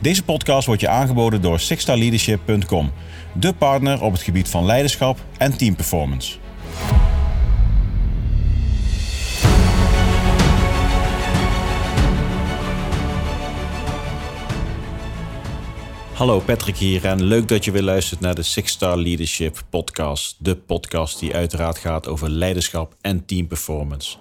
Deze podcast wordt je aangeboden door sixstarleadership.com, de partner op het gebied van leiderschap en teamperformance. Hallo Patrick hier en leuk dat je weer luistert naar de Six Star Leadership podcast. De podcast die uiteraard gaat over leiderschap en teamperformance.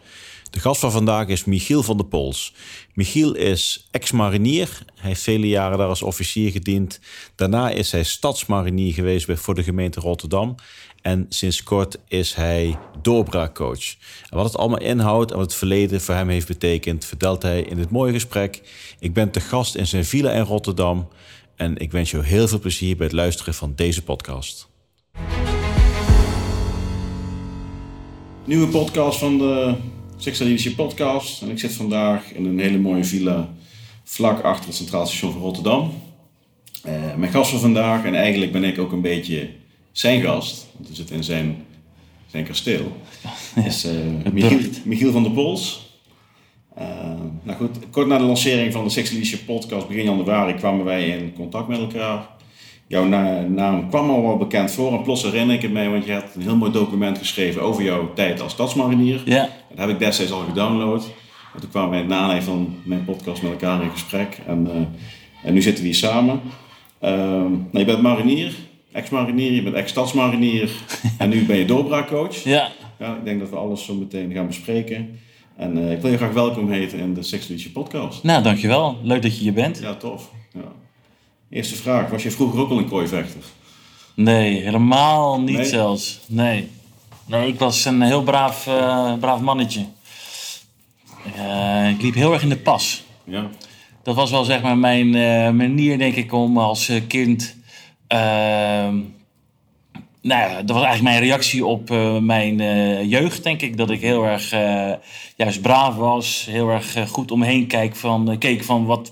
De gast van vandaag is Michiel van der Pols. Michiel is ex-marinier. Hij heeft vele jaren daar als officier gediend. Daarna is hij stadsmarinier geweest voor de gemeente Rotterdam. En sinds kort is hij doorbraakcoach. Wat het allemaal inhoudt en wat het verleden voor hem heeft betekend, vertelt hij in dit mooie gesprek. Ik ben te gast in zijn villa in Rotterdam. En ik wens je heel veel plezier bij het luisteren van deze podcast. Nieuwe podcast van de Six Leadership Podcast. En ik zit vandaag in een hele mooie villa vlak achter het Centraal Station van Rotterdam. Uh, mijn gast van vandaag, en eigenlijk ben ik ook een beetje zijn gast, want we zitten in zijn, zijn kasteel, is uh, Michiel, Michiel van der Pols. Uh, nou goed, kort na de lancering van de Six Leadership Podcast begin januari kwamen wij in contact met elkaar. Jouw naam kwam al wel bekend voor en plots herinner ik het mij, want je hebt een heel mooi document geschreven over jouw tijd als stadsmarinier. Ja. Dat heb ik destijds al gedownload. En toen kwamen wij na aanleiding van mijn podcast met elkaar in gesprek en, uh, en nu zitten we hier samen. Uh, nou, je bent marinier, ex-marinier, je bent ex-stadsmarinier en nu ben je doorbraakcoach. Ja. ja. Ik denk dat we alles zo meteen gaan bespreken. En uh, ik wil je graag welkom heten in de Six Leadership Podcast. Nou, dankjewel. Leuk dat je hier bent. Ja, tof. Ja. Eerste vraag. Was je vroeger ook al een kooivechter? Nee, helemaal niet nee? zelfs. Nee. Nee, ik was een heel braaf, uh, braaf mannetje. Uh, ik liep heel erg in de pas. Ja. Dat was wel zeg maar mijn uh, manier, denk ik, om als kind... Ehm, nou ja, dat was eigenlijk mijn reactie op mijn jeugd, denk ik. Dat ik heel erg juist braaf was. Heel erg goed omheen kijk van, keek van wat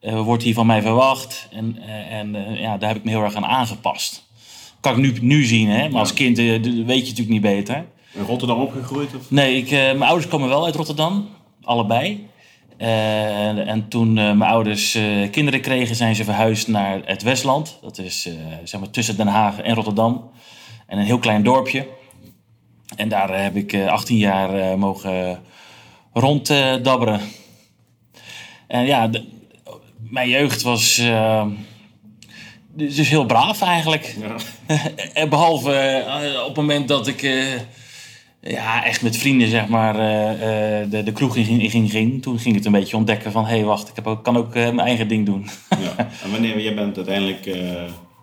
wordt hier van mij verwacht? En, uh, en uh, ja, daar heb ik me heel erg aan aangepast. Kan ik nu, nu zien, hè? maar als kind weet je natuurlijk niet beter. In Rotterdam opgegroeid? Of? Nee, ik, mijn ouders komen wel uit Rotterdam, allebei. En, en, toen mijn ouders kinderen kregen, zijn ze verhuisd naar het Westland. Dat is zeg maar tussen Den Haag en Rotterdam. En een heel klein dorpje. En daar heb ik 18 jaar mogen ronddabberen. en ja, mijn jeugd was uh, dus heel braaf eigenlijk. Ja. Behalve uh, op het moment dat ik uh, ja, echt met vrienden zeg maar, de, de kroeg in ging, in ging. Toen ging het een beetje ontdekken van... hé, hey, wacht, ik heb ook, kan ook mijn eigen ding doen. ja. En wanneer jij bent uiteindelijk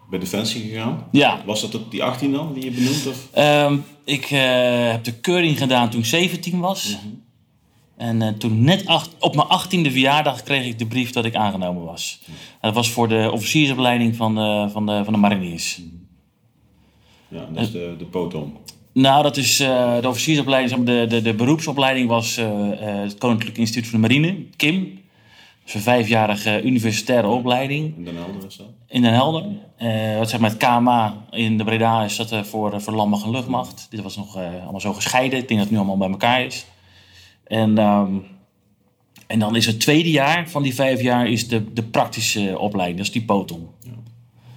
bij Defensie gegaan? Ja. Was dat op die 18 dan, die je benoemd? Of? Um, ik heb de keuring gedaan toen ik 17 was. Mm -hmm. En uh, toen net acht, op mijn achttiende verjaardag kreeg ik de brief dat ik aangenomen was. Dat was voor de officiersopleiding van de, van de, van de mariniers. Ja, dat is de, de POTON. Nou, dat is uh, de officiersopleiding. De, de, de beroepsopleiding was uh, het Koninklijk Instituut voor de Marine, KIM. Dat is een vijfjarige universitaire opleiding. In Den Helder is dat? In Den Helder. wat zeg maar het KMA in de Breda is dat voor, voor landmacht en luchtmacht. Dit was nog allemaal zo gescheiden. Ik denk dat het nu allemaal bij elkaar is. En, um, en dan is het tweede jaar van die vijf jaar is de, de praktische opleiding. Dat is die POTON. Ja.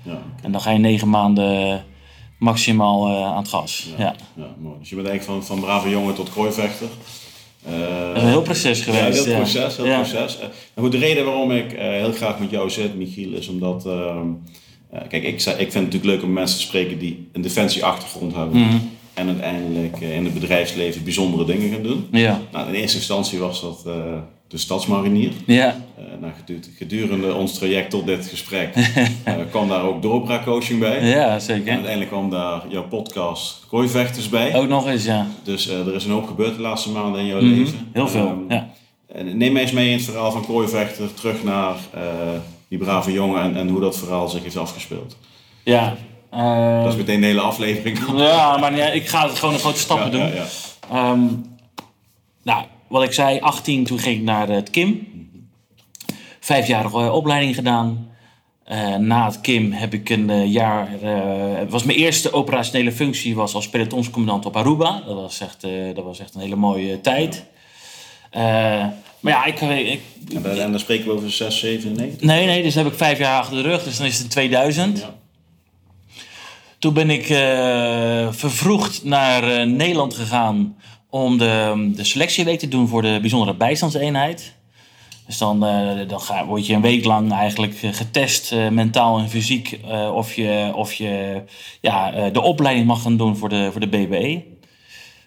Ja, okay. En dan ga je negen maanden maximaal uh, aan het gas. Ja, ja. ja. mooi. Dus je bent eigenlijk van, van brave jongen tot kooivechter. Uh, dat is een heel proces geweest. Ja, heel proces. Heel proces. Uh, maar goed, de reden waarom ik heel graag met jou zit, Michiel, is omdat... ehm, kijk, ik, ik vind het natuurlijk leuk om mensen te spreken die een defensieachtergrond hebben. Mm -hmm en uiteindelijk in het bedrijfsleven bijzondere dingen gaan doen. Ja. Nou, in eerste instantie was dat uh, de stadsmarinier. Ja. Uh, nou, gedurende ons traject tot dit gesprek uh, kwam daar ook doorbraakcoaching bij. Ja, zeker. En uiteindelijk kwam daar jouw podcast Kooivechters bij. Ook nog eens, ja. Dus er is een hoop gebeurd de laatste maanden in jouw mm -hmm. leven. Heel veel, um, ja. Neem mij eens mee in het verhaal van Kooivechter terug naar die brave jongen en, en hoe dat verhaal zich heeft afgespeeld. Ja, uh, dat is meteen de hele aflevering. Ja, maar ja, ik ga het gewoon een grote stappen ja, doen. Ja, ja. Um, nou, wat ik zei, 18, toen ging ik naar het KIM. Vijfjarige opleiding gedaan. Uh, na het KIM heb ik een uh, jaar. Het was mijn eerste operationele functie was als pelotonscommandant op Aruba. Dat was echt, dat was echt een hele mooie tijd. maar ja, ik, ik, en, dan, en dan spreken we over 6, 7, 9? Nee, nee, dus heb ik vijf jaar achter de rug. Dus dan is het 2000. Ja. Toen ben ik vervroegd naar Nederland gegaan om de, de selectieweek te doen voor de bijzondere bijstandseenheid. Dus dan, uh, dan ga, word je een week lang eigenlijk eh, getest, mentaal en fysiek, of je, of je ja, de opleiding mag gaan doen voor de, voor de BBE.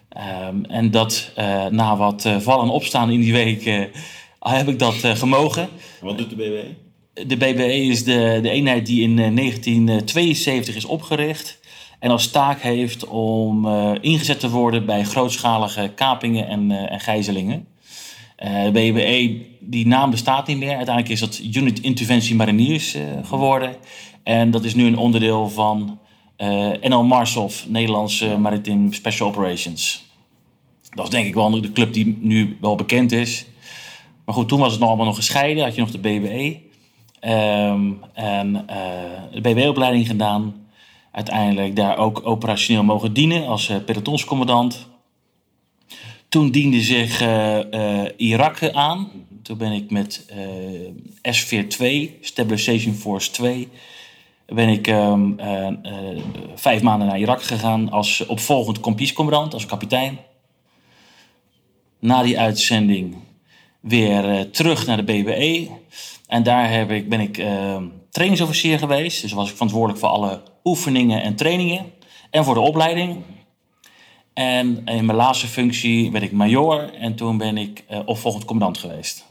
Ehm, en dat na wat vallen en opstaan in die week heb ik dat gemogen. Wat doet de BBE? De BBE is de, de eenheid die in 1972 is opgericht. En als taak heeft om ingezet te worden bij grootschalige kapingen en, en gijzelingen. Uh, de BBE, die naam bestaat niet meer. Uiteindelijk is dat Unit Interventie Mariniers uh, geworden. En dat is nu een onderdeel van uh, eh, NL Marshof, Nederlandse Maritime Special Operations. Dat is denk ik wel de club die nu wel bekend is. Maar goed, toen was het nog allemaal nog gescheiden. Had je nog de BBE. Ehm, en de BBE-opleiding gedaan. Uiteindelijk daar ook operationeel mogen dienen als pelotonscommandant. Toen diende zich uh, Irak aan. Toen ben ik met uh, S-42, Stabilization Force 2, ben ik uh, vijf maanden naar Irak gegaan als opvolgend kompiescommandant, als kapitein. Na die uitzending weer terug naar de BBE. En daar heb ik, ben ik ehm, trainingsofficier geweest. Dus was ik verantwoordelijk voor alle oefeningen en trainingen. En voor de opleiding. En in mijn laatste functie werd ik major en toen ben ik uh, opvolgend commandant geweest.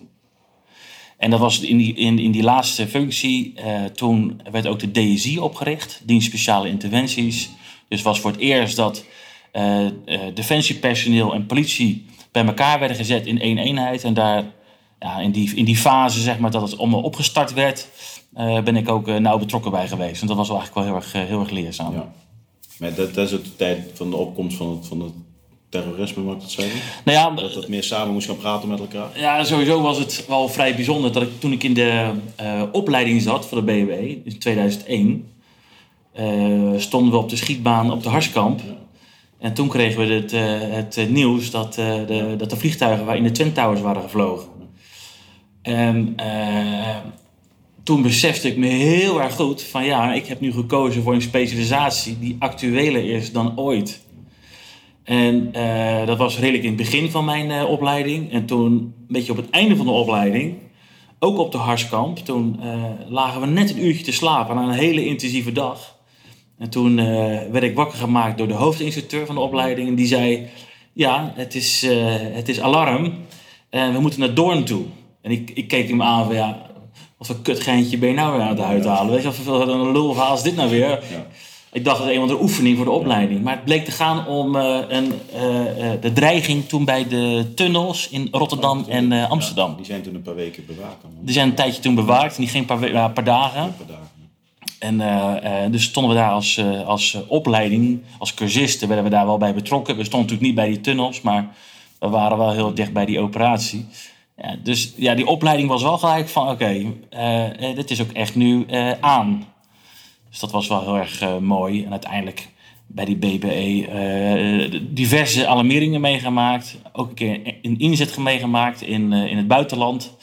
En dat was in die, in, in die laatste functie, uh, toen werd ook de DSI opgericht, Dienst Speciale Interventies. Dus was voor het eerst dat uh, defensiepersoneel en politie bij elkaar werden gezet in één eenheid. En daar, ja, in, die, in die fase zeg maar, dat het allemaal opgestart werd, ben ik ook nauw betrokken bij geweest. En dat was wel eigenlijk wel heel erg, heel erg leerzaam. Ja. Maar dat, dat is ook de tijd van de opkomst van het, van het terrorisme, mag ik dat zeggen? Nou ja, dat het meer samen moest gaan praten met elkaar? Ja, sowieso was het wel vrij bijzonder dat ik toen ik in de uh, opleiding zat voor de BW in 2001, uh, stonden we op de schietbaan op de Harskamp. En toen kregen we het, uh, het nieuws dat, de, dat de vliegtuigen in de Twin Towers waren gevlogen. En toen besefte ik me heel erg goed van ja, ik heb nu gekozen voor een specialisatie die actueler is dan ooit. En uh, dat was redelijk in het begin van mijn uh, opleiding. En toen, een beetje op het einde van de opleiding, ook op de Harskamp, toen lagen we net een uurtje te slapen na een hele intensieve dag. En toen werd ik wakker gemaakt door de hoofdinstructeur van de opleiding. En die zei, ja, het is, het is alarm en we moeten naar Doorn toe. En ik, ik keek hem aan van, ja, wat voor kutgeintje ben je nou weer aan het uithalen? Weet je, wat een lulverhaal is dit nou weer? Ja. Ik dacht dat het een andere oefening voor de opleiding. Maar het bleek te gaan om uh, een, uh, de dreiging toen bij de tunnels in Rotterdam en Amsterdam. die zijn toen een paar weken bewaakt. Die zijn een tijdje toen bewaakt, en die geen paar, paar, paar dagen. Een paar dagen. En dus stonden we daar als, als opleiding, als cursisten, werden we daar wel bij betrokken. We stonden natuurlijk niet bij die tunnels, maar we waren wel heel dicht bij die operatie. Ja, dus ja, die opleiding was wel gelijk van oké, uh, eh, dit is ook echt nu uh, aan. Dus dat was wel heel erg mooi. En uiteindelijk bij die BBE diverse alarmeringen meegemaakt. Ook een keer een inzet meegemaakt in, in het buitenland.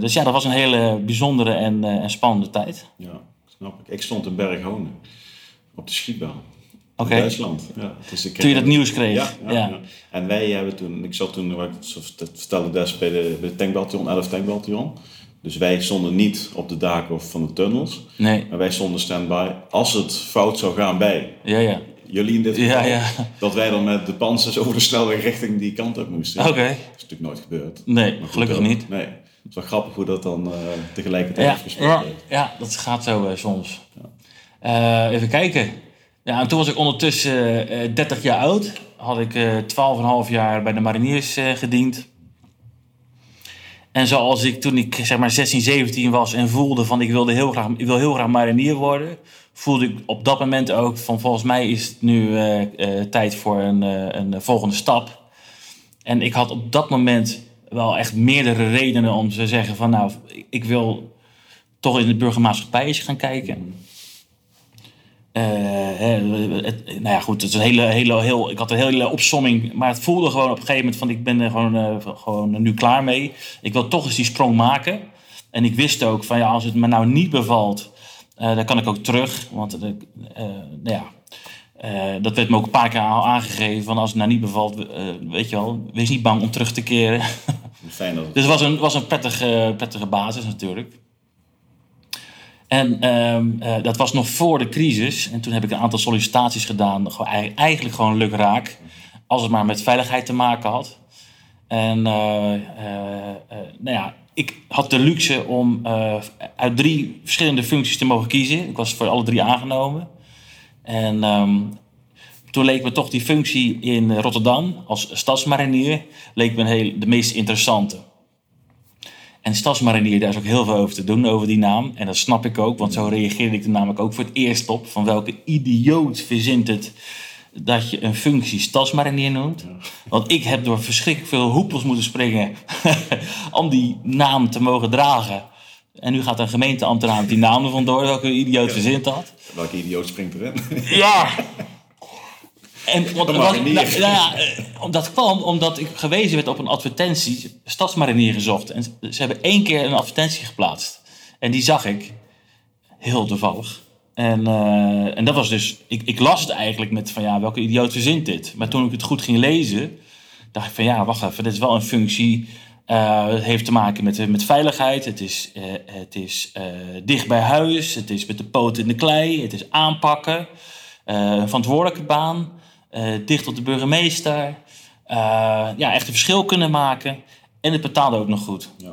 dus ja, dat was een hele bijzondere en, en spannende tijd. Ja, snap ik. Ik stond in Berghonen op de schietbaan. Okay. In Duitsland. Ja, dus toen je dat nieuws kreeg. Ja, ja, ja, En wij hebben toen, ik zat toen, dat vertelde des bij de, bij de tankbataillon, 11 tankbataillon. Dus wij stonden niet op de daken of van de tunnels. Nee. Maar wij stonden standby als het fout zou gaan bij. Ja, ja. Jullie in dit geval. Ja, ja. Dat wij dan met de panzers over de snelweg richting die kant op moesten. Oké. Dat is natuurlijk nooit gebeurd. Nee, gelukkig niet. Nee. Het is wel grappig hoe dat dan uh, tegelijkertijd ja, is gespeeld. Ja, ja, dat gaat zo uh, soms. Uh, even kijken. Ja, en toen was ik ondertussen uh, eh, 30 jaar oud. Had ik uh, eh, 12,5 jaar bij de mariniers gediend. En zoals ik toen ik zeg maar 16, 17 was en voelde van ik, wilde heel graag, ik wil heel graag marinier worden, voelde ik op dat moment ook van volgens mij is het nu tijd voor een, een volgende stap. En ik had op dat moment wel echt meerdere redenen om te zeggen van nou, ik wil toch in de burgermaatschappij eens gaan kijken. Eh, het- nou ja, goed, het is een hele, hele, heel, ik had een hele opsomming. Maar het voelde gewoon op een gegeven moment van ik ben er gewoon, eh, gewoon nu klaar mee. Ik wil toch eens die sprong maken. En ik wist ook van ja, als het me nou niet bevalt, eh, dan kan ik ook terug. Want nou ja, dat werd me ook een paar keer aangegeven. Van als het nou niet bevalt, weet je wel, wees niet bang om terug te keren. Fijn dat het... Dus het was een, was een prettige, prettige basis natuurlijk. En ehm, eh, dat was nog voor de crisis. En toen heb ik een aantal sollicitaties gedaan. Eigenlijk gewoon lukraak. Als het maar met veiligheid te maken had. En eh, eh, nou ja, ik had de luxe om uit drie verschillende functies te mogen kiezen. Ik was voor alle drie aangenomen. En ehm, toen leek me toch die functie in Rotterdam als stadsmarinier leek me heel, de meest interessante. En stadsmarinier, daar is ook heel veel over te doen, over die naam. En dat snap ik ook, want zo reageerde ik er namelijk ook voor het eerst op. Van welke idioot verzint het dat je een functie stadsmarinier noemt. Want ik heb door verschrikkelijk veel hoepels moeten springen om die naam te mogen dragen. En nu gaat een gemeenteambtenaar met die naam er vandoor, welke idioot verzint dat. Welke idioot springt erin? Ja. En nou, ja, eh, dat kwam omdat ik gewezen werd op een advertentie, stadsmarinier gezocht. En ze- hebben één keer een advertentie geplaatst. En die zag ik, heel toevallig. En, eh, en dat was dus, ik, ik las het eigenlijk met van ja, welke idioot verzint dit? Maar toen ik het goed ging lezen, dacht ik van ja, wacht even, dit is wel een functie. eh, het heeft te maken met, met veiligheid. Het is, het is dicht bij huis. Het is met de poten in de klei. Het is aanpakken. een verantwoordelijke baan. Eh, dicht op de burgemeester. eh, ja, echt een verschil kunnen maken. En het betaalde ook nog goed. Ja,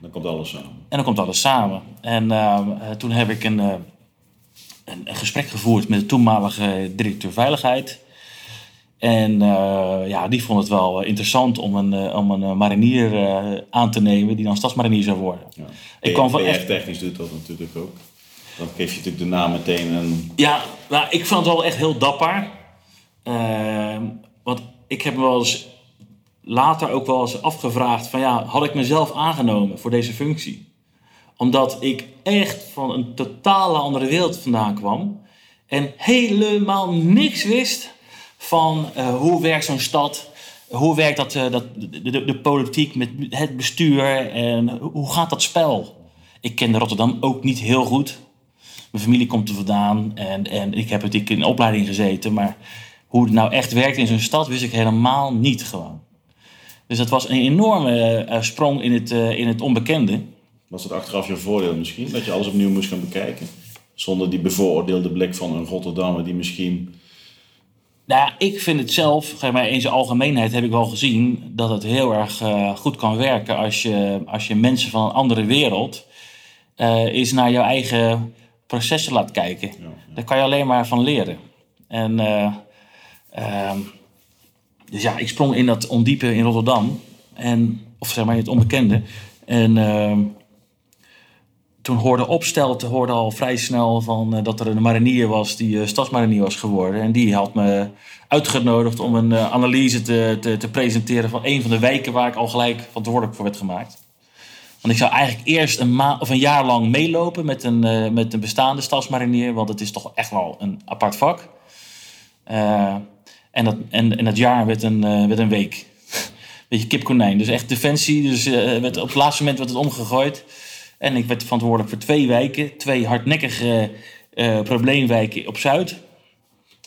dan komt alles samen. En dan komt alles samen. En eh, eh, toen heb ik een, een, een gesprek gevoerd met de toenmalige directeur veiligheid. En ja, die vond het wel interessant om een, om een marinier aan te nemen die dan stadsmarinier zou worden. Ja. Ik kwam van echt- technisch doet dat natuurlijk ook. Dan geef je natuurlijk de naam meteen een... Ja, nou, ik vond het wel echt heel dapper. Ehm, want ik heb me wel eens later ook wel eens afgevraagd van ja, had ik mezelf aangenomen voor deze functie? Omdat ik echt van een totale andere wereld vandaan kwam en helemaal niks wist van eh, hoe werkt zo'n stad, hoe werkt dat, eh, dat, de, de, de politiek met het bestuur en hoe gaat dat spel? Ik kende Rotterdam ook niet heel goed. Mijn familie komt er vandaan en, en ik heb natuurlijk in opleiding gezeten. Maar hoe het nou echt werkt in zo'n stad wist ik helemaal niet gewoon. Dus dat was een enorme eh, sprong in het, eh, in het onbekende. Was dat achteraf je voordeel misschien? Dat je alles opnieuw moest gaan bekijken? Zonder die bevooroordeelde blik van een Rotterdammer die misschien... Nou, ja, ik vind het zelf, zeg maar, in zijn algemeenheid heb ik wel gezien dat het heel erg eh, goed kan werken als je, als je mensen van een andere wereld eh eens naar jouw eigen processen laat kijken. Daar kan je alleen maar van leren. En eh, ehm, dus ja, ik sprong in dat ondiepe in Rotterdam. En, of zeg maar in het onbekende. En ehm, toen hoorde Opstelte hoorde al vrij snel van, eh, dat er een marinier was die eh, stadsmarinier was geworden. En die had me uitgenodigd om een eh, analyse te, te, te presenteren van een van de wijken waar ik al gelijk verantwoordelijk voor werd gemaakt. Want ik zou eigenlijk eerst een, ma of een jaar lang meelopen met een, met een bestaande stadsmarinier, want het is toch echt wel een apart vak. En, dat, en, en dat jaar werd een, eh, werd een week. Beetje kip-konijn. Dus echt defensie. Dus eh, werd, op het laatste moment werd het omgegooid. En ik werd verantwoordelijk voor twee wijken. Twee hardnekkige eh, probleemwijken op Zuid.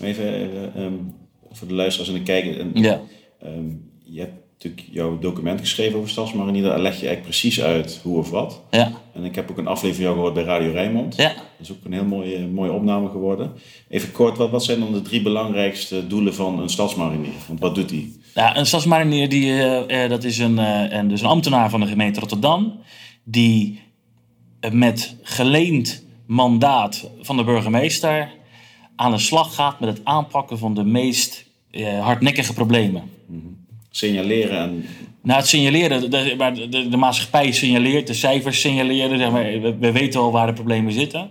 Even eh, ehm, voor de luisteraars en de kijker. En, Ja. ehm, je hebt natuurlijk jouw document geschreven over Stadsmarinier. Daar leg je eigenlijk precies uit hoe of wat. Ja. En ik heb ook een aflevering van jou gehoord bij Radio Rijnmond. Ja. Dat is ook een heel mooie, mooie opname geworden. Even kort, wat, wat zijn dan de drie belangrijkste doelen van een stadsmarinier? Want wat doet hij? Ja, een stadsmarinier die, eh, eh, dat is een, een, dus een ambtenaar van de gemeente Rotterdam. Die met geleend mandaat van de burgemeester aan de slag gaat met het aanpakken van de meest hardnekkige problemen. Signaleren en Nou, het signaleren, de, de, de, de maatschappij signaleert, de cijfers signaleren. Zeg maar, we, we weten al waar de problemen zitten.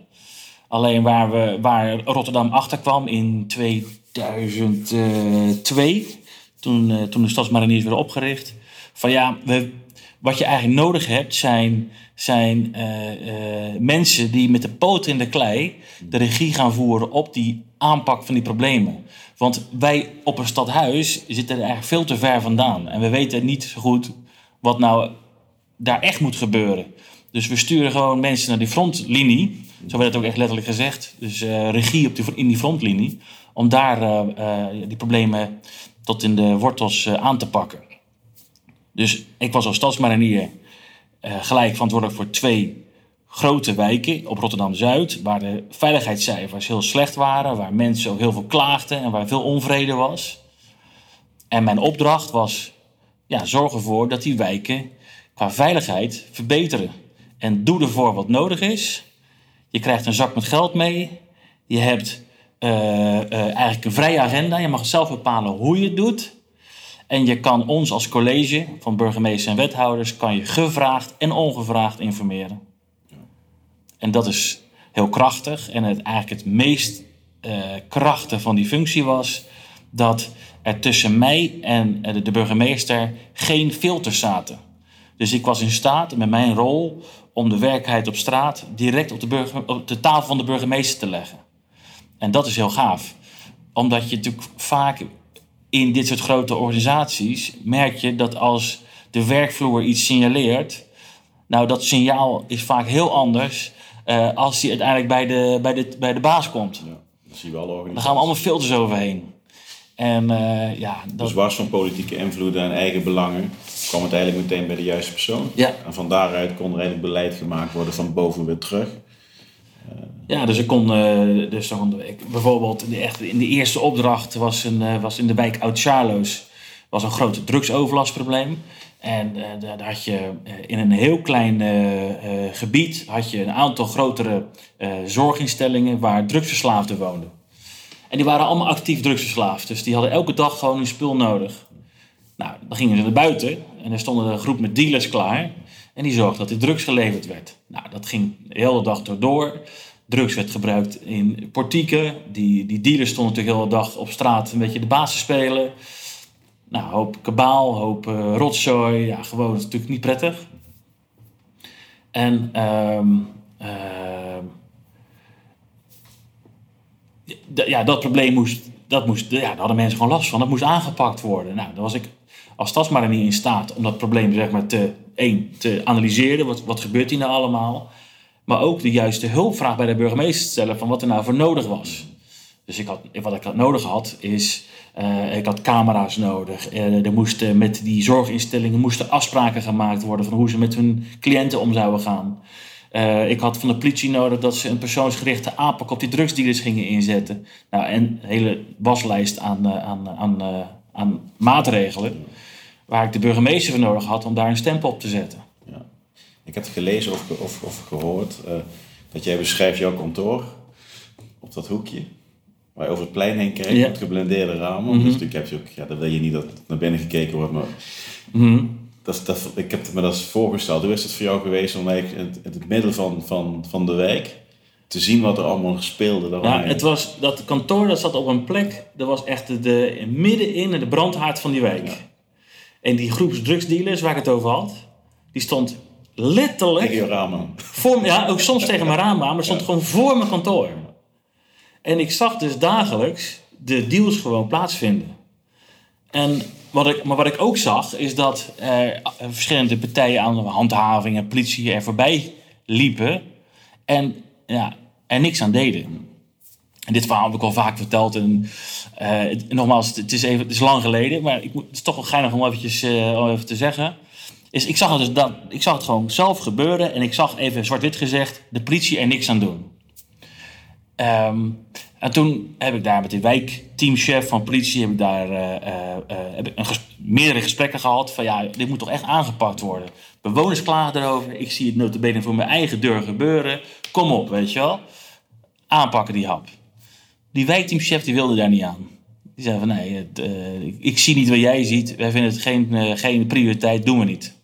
Alleen waar, we, waar Rotterdam achter kwam in 2002, toen, eh, toen de stadsmariniers werden opgericht. Van ja, we, wat je eigenlijk nodig hebt zijn, zijn eh, eh, mensen die met de poten in de klei de regie gaan voeren op die aanpak van die problemen. Want wij op een stadhuis zitten er eigenlijk veel te ver vandaan. En we weten niet zo goed wat nou daar echt moet gebeuren. Dus we sturen gewoon mensen naar die frontlinie. Zo werd het ook echt letterlijk gezegd. Dus uh, regie op die, in die frontlinie. Om daar uh, uh, die problemen tot in de wortels aan te pakken. Dus ik was als stadsmarinier gelijk verantwoordelijk voor twee grote wijken op Rotterdam-Zuid. Waar de veiligheidscijfers heel slecht waren. Waar mensen ook heel veel klaagden en waar veel onvrede was. En mijn opdracht was ja, zorg ervoor dat die wijken qua veiligheid verbeteren. En doe ervoor wat nodig is. Je krijgt een zak met geld mee. Je hebt uh, uh, eigenlijk een vrije agenda. Je mag zelf bepalen hoe je het doet. En je kan ons als college van burgemeesters en wethouders... kan je gevraagd en ongevraagd informeren. En dat is heel krachtig. En het, eigenlijk het meest uh, krachtige van die functie was... dat er tussen mij en de burgemeester geen filters zaten. Dus ik was in staat met mijn rol om de werkelijkheid op straat direct op de, op de tafel van de burgemeester te leggen. En dat is heel gaaf. Omdat je natuurlijk vaak in dit soort grote organisaties merk je dat als de werkvloer iets signaleert, nou dat signaal is vaak heel anders uh, als die uiteindelijk bij de, bij de, bij de baas komt. Ja, dat zie je wel Dan gaan we allemaal filters overheen. En, uh, ja, dat... Dus was van politieke invloeden en eigen belangen kwam het eigenlijk meteen bij de juiste persoon. Ja. En van daaruit kon er eigenlijk beleid gemaakt worden van boven weer terug. Ja, dus ik kon, uh, dus dan, ik, bijvoorbeeld in de, echt, in de eerste opdracht was, een, uh, was in de wijk Oud-Charloes was een groot drugsoverlastprobleem. En uh, daar had je in een heel klein gebied had je een aantal grotere zorginstellingen waar drugsverslaafden woonden. En die waren allemaal actief drugsverslaafd. Dus die hadden elke dag gewoon hun spul nodig. Nou, dan gingen ze naar buiten en er stonden een groep met dealers klaar. En die zorgden dat er drugs geleverd werd. Nou, dat ging de hele dag door. Drugs werd gebruikt in portieken. Die, die dealers stonden natuurlijk de hele dag op straat een beetje de baas te spelen. Nou, hoop kabaal, hoop uh, rotzooi. Ja, gewoon, natuurlijk niet prettig. En um, uh, ja, dat probleem moest, dat moest, ja, daar hadden mensen gewoon last van. Dat moest aangepakt worden. Nou, dan was ik als stadsmarinier in staat om dat probleem zeg maar, te, één, te analyseren. Wat, wat gebeurt hier nou allemaal? Maar ook de juiste hulpvraag bij de burgemeester te stellen van wat er nou voor nodig was. Dus ik had, wat ik had nodig had, is... Uh, ik had camera's nodig. Uh, er moesten met die zorginstellingen moesten afspraken gemaakt worden... van hoe ze met hun cliënten om zouden gaan. Uh, ik had van de politie nodig dat ze een persoonsgerichte aanpak op die drugsdealers gingen inzetten. Nou, en een hele waslijst aan, aan, aan, aan maatregelen waar ik de burgemeester voor nodig had om daar een stempel op te zetten. Ja. Ik heb gelezen of, of, of gehoord dat jij beschrijft jouw kantoor op dat hoekje. Waar je over het plein heen kijkt ja. met geblendeerde ramen. Mm -hmm. Dus natuurlijk heb je ook, ja, dat wil je niet dat naar binnen gekeken wordt, maar mm -hmm. dat, dat, ik heb me dat voorgesteld. Hoe is het voor jou geweest om eigenlijk in, in het midden van, van, van de wijk te zien wat er allemaal speelde. Ja, het was, dat kantoor dat zat op een plek, dat was echt de, de middenin de brandhaard van die wijk. Ja. En die groep drugsdealers waar ik het over had, die stond letterlijk. Tegen je ramen. Voor, ja, ook soms tegen mijn raam aan, maar stond ja. gewoon voor mijn kantoor. En ik zag dus dagelijks de deals gewoon plaatsvinden. En wat ik, maar wat ik ook zag, is dat er verschillende partijen aan de handhaving en politie er voorbij liepen en ja, er niks aan deden. En dit verhaal heb ik al vaak verteld. En, uh, nogmaals, het is, even, het is lang geleden, maar ik, het is toch wel geinig om eventjes, uh, even te zeggen. Is, ik, zag dus dat, ik zag het gewoon zelf gebeuren en ik zag even zwart-wit gezegd de politie er niks aan doen. Um, en toen heb ik daar met de wijkteamchef van politie heb ik daar, uh, heb ik een meerdere gesprekken gehad. Van ja, dit moet toch echt aangepakt worden. Bewoners klagen erover. Ik zie het notabene voor mijn eigen deur gebeuren. Kom op, weet je wel. Aanpakken die hap. Die wijkteamchef die wilde daar niet aan. Die zei van nee, het, ik, zie niet wat jij ziet. Wij vinden het geen, geen prioriteit, doen we niet.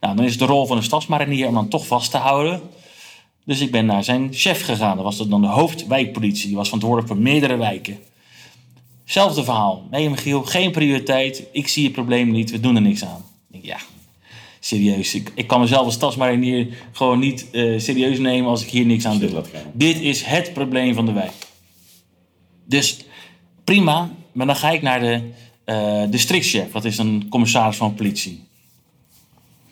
Nou, dan is het de rol van de stadsmarinier om dan toch vast te houden. Dus ik ben naar zijn chef gegaan. Dat was dan de hoofdwijkpolitie. Die was verantwoordelijk voor meerdere wijken. Zelfde verhaal. Nee, Michiel, geen prioriteit. Ik zie het probleem niet. We doen er niks aan. Ik, ja. serieus. Ik, ik kan mezelf als stadsmarinier gewoon niet eh, serieus nemen als ik hier niks aan doe. Dit is het probleem van de wijk. Dus prima, maar dan ga ik naar de eh districtchef. Dat is een commissaris van politie.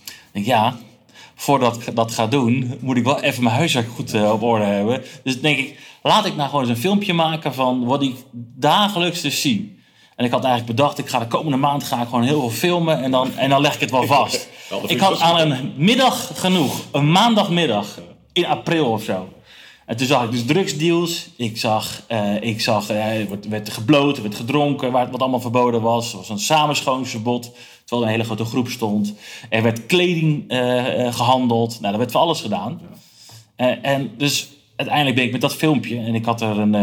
Ik denk, ja, voordat ik dat ga doen, moet ik wel even mijn huiswerk goed eh, op orde hebben. Dus denk ik, laat ik nou gewoon eens een filmpje maken van wat ik dagelijks dus zie. En ik had eigenlijk bedacht, ik ga de komende maand ga ik gewoon heel veel filmen en dan, en dan leg ik het wel vast. Ik had aan een middag genoeg, een maandagmiddag in april of zo. En toen zag ik dus drugsdeals. Ik zag, eh, ik zag er werd, werd gebloot, er werd gedronken, waar, wat allemaal verboden was. Er was een samenschoonsverbod, terwijl er een hele grote groep stond. Er werd kleding eh, eh, gehandeld. Nou, er werd van alles gedaan. En dus uiteindelijk ben ik met dat filmpje, en ik had er een,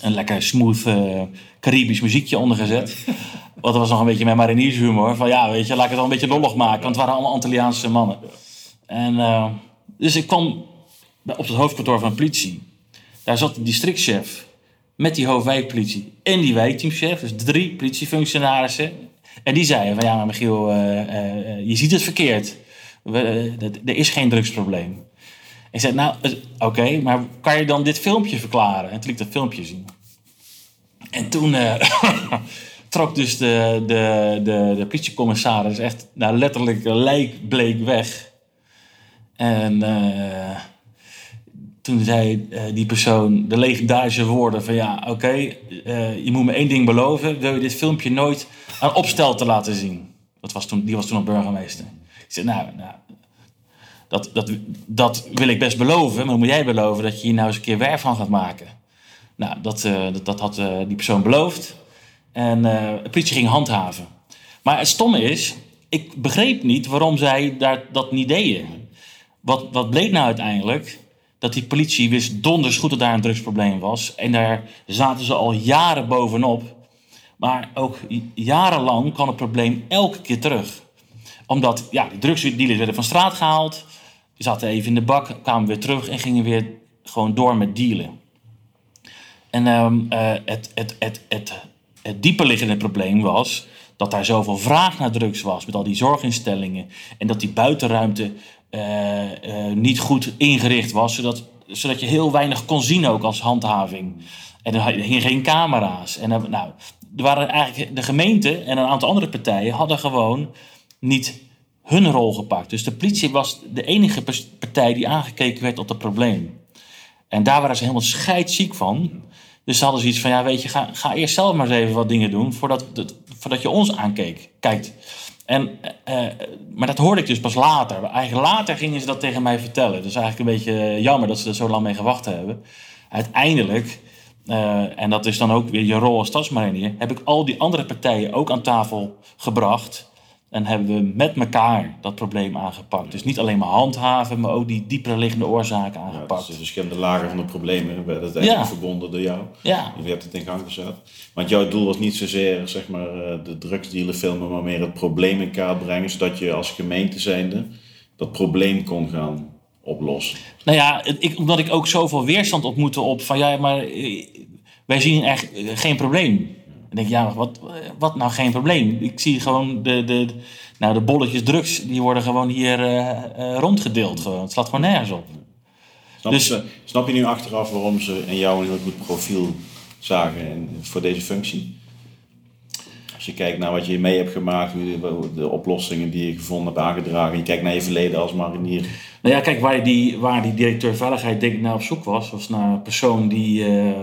een lekker smooth Caribisch muziekje onder gezet. Want dat was nog een beetje mijn mariniershumor. Van ja, weet je, laat ik het wel een beetje lollig maken. Want het waren allemaal Antilliaanse mannen. En, dus ik kwam op het hoofdkantoor van de politie. Daar zat de districtchef met die hoofdwijkpolitie en die wijkteamchef. Dus drie politiefunctionarissen. En die zeiden van ja, maar Michiel, eh, eh, eh, je ziet het verkeerd. Er is geen drugsprobleem. Ik zei, nou, oké, maar kan je dan dit filmpje verklaren? En toen liet ik dat filmpje zien. En toen trok dus de, de, de, de politiecommissaris echt nou, letterlijk lijkbleek weg. En toen zei eh, die persoon de legendarische woorden van ja, oké, eh, je moet me één ding beloven. Wil je dit filmpje nooit aan opstel te laten zien? Dat was toen, die was toen nog burgemeester. Ik zei, nou, nou dat, dat, dat wil ik best beloven, maar moet jij beloven dat je hier nou eens een keer werk van gaat maken. Nou, dat, eh, dat, had die persoon beloofd. En de politie ging handhaven. Maar het stomme is, ik begreep niet waarom zij daar, dat niet deden. Wat, wat bleek nou uiteindelijk? Dat die politie wist donders goed dat daar een drugsprobleem was. En daar zaten ze al jaren bovenop. Maar ook jarenlang kwam het probleem elke keer terug. Omdat ja, die drugsdealers werden van straat gehaald. Die zaten even in de bak, kwamen weer terug en gingen weer gewoon door met dealen. En ehm, eh, het, het, het, het, het dieperliggende probleem was dat daar zoveel vraag naar drugs was met al die zorginstellingen. En dat die buitenruimte eh, eh, niet goed ingericht was, zodat, zodat je heel weinig kon zien ook als handhaving. En er hingen geen camera's. En, eh, nou, er waren eigenlijk de gemeente en een aantal andere partijen hadden gewoon niet hun rol gepakt. Dus de politie was de enige partij die aangekeken werd op het probleem. En daar waren ze helemaal scheidsziek van. Dus ze hadden zoiets van, ja weet je, ga, ga eerst zelf maar eens even wat dingen doen... voordat, dat- voordat je ons aankeek, kijkt. En, eh, maar dat hoorde ik dus pas later. Eigenlijk later gingen ze dat tegen mij vertellen. Dus eigenlijk een beetje jammer dat ze er zo lang mee gewacht hebben. Uiteindelijk, eh, en dat is dan ook weer je rol als stadsmarinier... heb ik al die andere partijen ook aan tafel gebracht... En hebben we met elkaar dat probleem aangepakt. Dus niet alleen maar handhaven, maar ook die dieper liggende oorzaken Ja, aangepakt. dus de verschillende lagen van de problemen werden uiteindelijk Ja. verbonden door jou. Ja. Je hebt het in gang gezet. Want jouw doel was niet zozeer zeg maar, eh, de drugsdealer filmen, maar meer het probleem in kaart brengen, zodat je als gemeente zijnde dat probleem kon gaan oplossen. Nou ja, ik, omdat ik ook zoveel weerstand ontmoette op van ja, maar eh, wij zien echt geen probleem. Denk ik, ja, wat, wat nou geen probleem? Ik zie gewoon de, de, nou, de bolletjes drugs, die worden gewoon hier eh, eh, rondgedeeld. Gewoon. Het slaat gewoon nergens op. Snap, Dus- je, snap je nu achteraf waarom ze in jou een heel goed profiel zagen in- voor deze functie? Als je kijkt naar wat je mee hebt gemaakt, de, oplossingen die je gevonden hebt aangedragen, je kijkt naar je verleden als marinier. Nou ja, kijk, waar die, waar die directeur veiligheid denk ik naar op zoek was, was naar een persoon die eh, eh,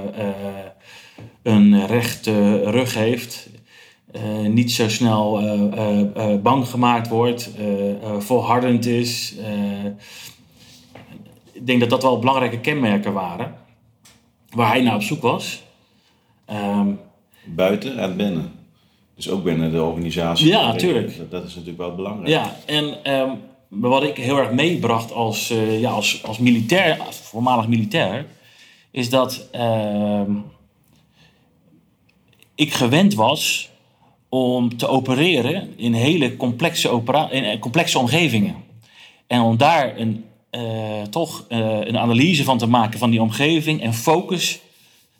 een rechte rug heeft, eh, niet zo snel eh, eh, bang gemaakt wordt, volhardend is. ik denk dat dat wel belangrijke kenmerken waren waar hij naar op zoek was. Ehm, Buiten en binnen. Dus ook binnen de organisatie. Ja, tuurlijk. Dat, dat is natuurlijk wel belangrijk. Ja, en ehm, wat ik heel erg meebracht als, ja, als, als militair, voormalig militair, is dat ehm, ik gewend was om te opereren in hele complexe, opera in eh, complexe omgevingen. En om daar een, eh, toch eh, een analyse van te maken van die omgeving en focus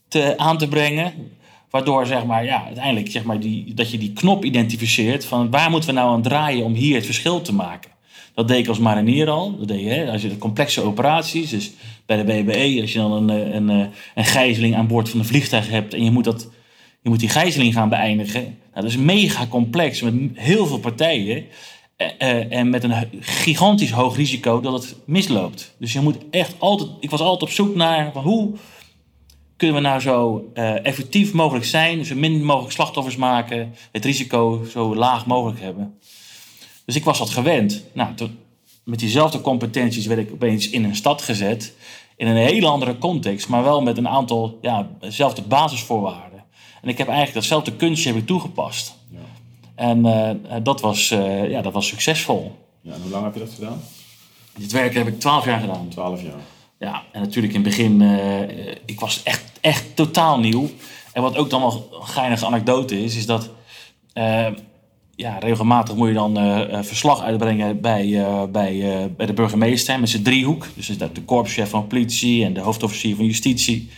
te, aan te brengen Waardoor zeg maar, ja, uiteindelijk zeg maar, die, dat je die knop identificeert van waar moeten we nou aan draaien om hier het verschil te maken. Dat deed ik als marinier al. Dat deed je, hè, als je de complexe operaties, dus bij de BBE, als je dan een, een, een, een gijzeling aan boord van een vliegtuig hebt en je moet, dat, je moet die gijzeling gaan beëindigen. Nou, dat is mega complex met heel veel partijen. en met een gigantisch hoog risico dat het misloopt. Dus je moet echt altijd. Ik was altijd op zoek naar hoe kunnen we nou zo uh, effectief mogelijk zijn, zo min mogelijk slachtoffers maken, het risico zo laag mogelijk hebben. Dus ik was dat gewend. Nou, met diezelfde competenties werd ik opeens in een stad gezet, in een hele andere context, maar wel met een aantal ja, dezelfde basisvoorwaarden. En ik heb eigenlijk datzelfde kunstje heb ik toegepast. Ja. En uh, dat, was, uh, ja, dat was succesvol. Ja, en hoe lang heb je dat gedaan? Dit werk heb ik twaalf jaar gedaan. Twaalf jaar. Ja, en natuurlijk in het begin, uh, ik was echt, echt totaal nieuw. En wat ook dan wel een geinige anekdote is, is dat ja, regelmatig moet je dan verslag uitbrengen bij, bij, bij de burgemeester met zijn driehoek. Dus dat de korpschef van politie en de hoofdofficier van justitie.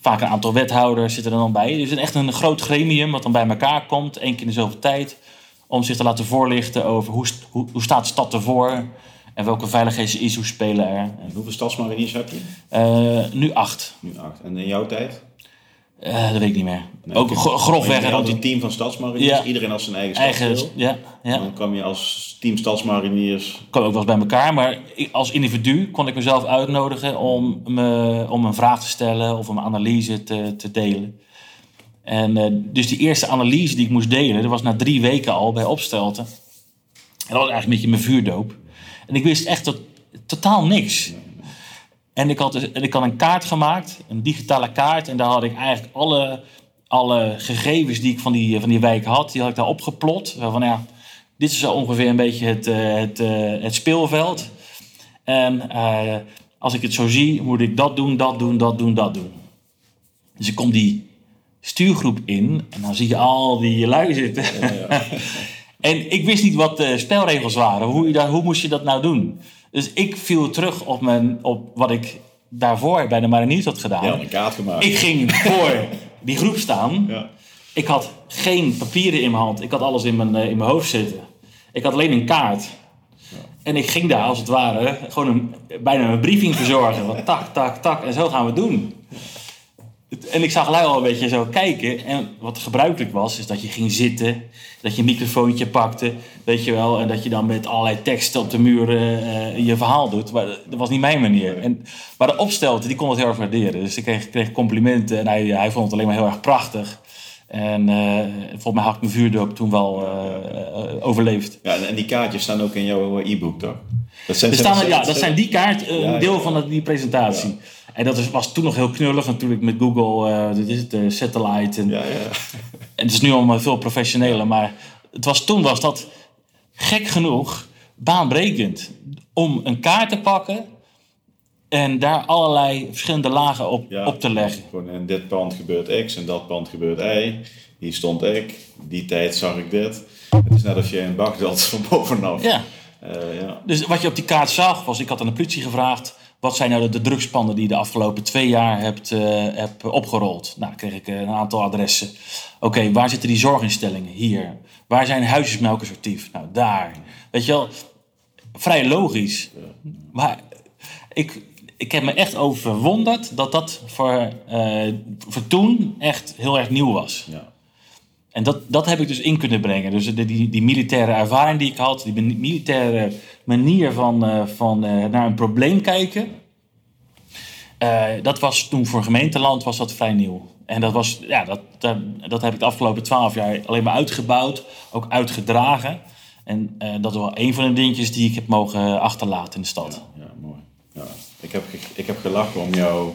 Vaak een aantal wethouders zitten er dan bij. Dus het is echt een groot gremium wat dan bij elkaar komt, één keer in de zoveel tijd. Om zich te laten voorlichten over hoe, hoe, hoe staat de stad ervoor en welke veiligheidsissues spelen er? En hoeveel stadsmariniers heb je? Uh, nu acht. Nu acht. En in jouw tijd? Uh, dat weet ik niet meer. Nee, ook grofweg. Je had een team van stadsmariniers. Ja. Iedereen had zijn eigen eigen, ja, ja. Dan kwam je als team stadsmariniers... Kwam ook wel eens bij elkaar. Maar als individu kon ik mezelf uitnodigen om, me, om een vraag te stellen of een analyse te, te delen. En uh, dus die eerste analyse die ik moest delen, dat was na drie weken al bij Opstelten. En dat was eigenlijk een beetje mijn vuurdoop. En ik wist echt tot, totaal niks. En ik had, dus, ik had een kaart gemaakt, een digitale kaart. En daar had ik eigenlijk alle, alle gegevens die ik van die, van die wijk had, die had ik daar opgeplot. Van ja, dit is zo ongeveer een beetje het, eh, het, het, het speelveld. En uh, als ik het zo zie, moet ik dat doen, dat doen, dat doen, dat doen. Dus ik kom die stuurgroep in en dan zie je al die lui zitten. Ja, ja. En ik wist niet wat de spelregels waren. Hoe, hoe moest je dat nou doen? Dus ik viel terug op, mijn, op wat ik daarvoor bij de mariniers had gedaan. Ja, een kaart gemaakt. Ik ging voor die groep staan. Ja. Ik had geen papieren in mijn hand. Ik had alles in mijn, eh, in mijn hoofd zitten. Ik had alleen een kaart. Ja. En ik ging daar als het ware gewoon een, bijna een briefing verzorgen. Van tak, tak, tak. En zo gaan we het doen. En ik zag lui al een beetje zo kijken. En wat gebruikelijk was, is dat je ging zitten. Dat je een microfoontje pakte, weet je wel. En dat je dan met allerlei teksten op de muren uh, je verhaal doet. Maar dat was niet mijn manier. En, maar de opstelte, die kon het heel erg waarderen. Dus ik kreeg, kreeg complimenten. En hij, hij vond het alleen maar heel erg prachtig. En uh, volgens mij had ik mijn vuurdoop toen wel uh, overleefd. Ja, en die kaartjes staan ook in jouw e-book, toch? Dat zijn, staan, ja, dat zijn die kaart, een deel van die presentatie. Ja. En dat was toen nog heel knullig natuurlijk met Google, uh, dit is het, uh, Satellite. En, ja, ja. en het is nu allemaal veel professioneler, maar het was, toen was dat gek genoeg baanbrekend. Om een kaart te pakken en daar allerlei verschillende lagen op, op te leggen. Gewoon in dit pand gebeurt X en dat pand gebeurt Y. Hier stond ik, die tijd zag ik dit. Het is net als je in Bagdad van bovenaf. Ja. Uh, ja. Dus wat je op die kaart zag was, ik had aan de politie gevraagd wat zijn nou de, de die je de afgelopen twee jaar hebt, hebt opgerold? Nou, dan kreeg ik uh, een aantal adressen. Oké, waar zitten die zorginstellingen? Hier. Waar zijn huisjesmelkers actief? Nou, daar. Weet je wel, vrij logisch. Maar ik, ik heb me echt over verwonderd dat dat voor, uh, voor toen echt heel erg nieuw was. Ja. En dat, dat heb ik dus in kunnen brengen. Dus die, die, die militaire ervaring die ik had, die militaire manier van, uh, van uh, naar een probleem kijken. Uh, dat was toen voor gemeenteland was dat vrij nieuw. En dat, was, ja, dat, dat, dat heb ik de afgelopen twaalf jaar alleen maar uitgebouwd, ook uitgedragen. En dat is wel een van de dingetjes die ik heb mogen achterlaten in de stad. Ja, ja mooi. Ja. Ik, heb, ik heb gelachen om jou,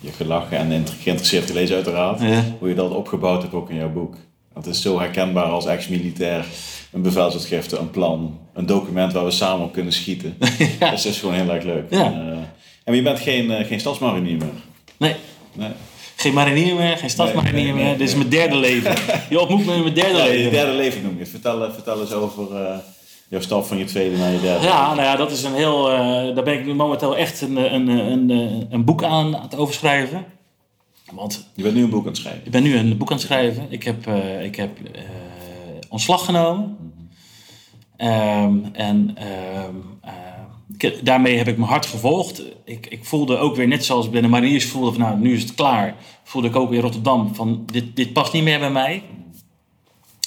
je gelachen en geïnteresseerd gelezen uiteraard, ja. hoe je dat opgebouwd hebt ook in jouw boek. Het is zo herkenbaar als ex-militair. Een bevelsuitgifte, een plan, een document waar we samen op kunnen schieten. ja. Dat is gewoon heel erg leuk. Ja. En, uh, en je bent geen, uh, geen stadsmarinier meer? Nee. nee. Geen marinier meer, geen stadsmarinier nee, nee, meer. Dit is mijn derde leven. Je ontmoet me in mijn derde ja, leven. Je derde leven noem je. Vertel, vertel eens over uh, jouw stap van je tweede naar je derde. Ja, nou ja, dat is een heel. daar ben ik nu momenteel echt een, een, een, een, een boek aan, aan het overschrijven. Want Je bent nu een boek aan het schrijven. ik ben nu een boek aan het schrijven. Ik heb, eh, ik heb eh, ontslag genomen. Ehm, en ehm, eh, daarmee heb ik mijn hart gevolgd. Ik, ik voelde ook weer, net zoals bij de voelde van nou, nu is het klaar. Voelde ik ook in Rotterdam van dit, dit past niet meer bij mij.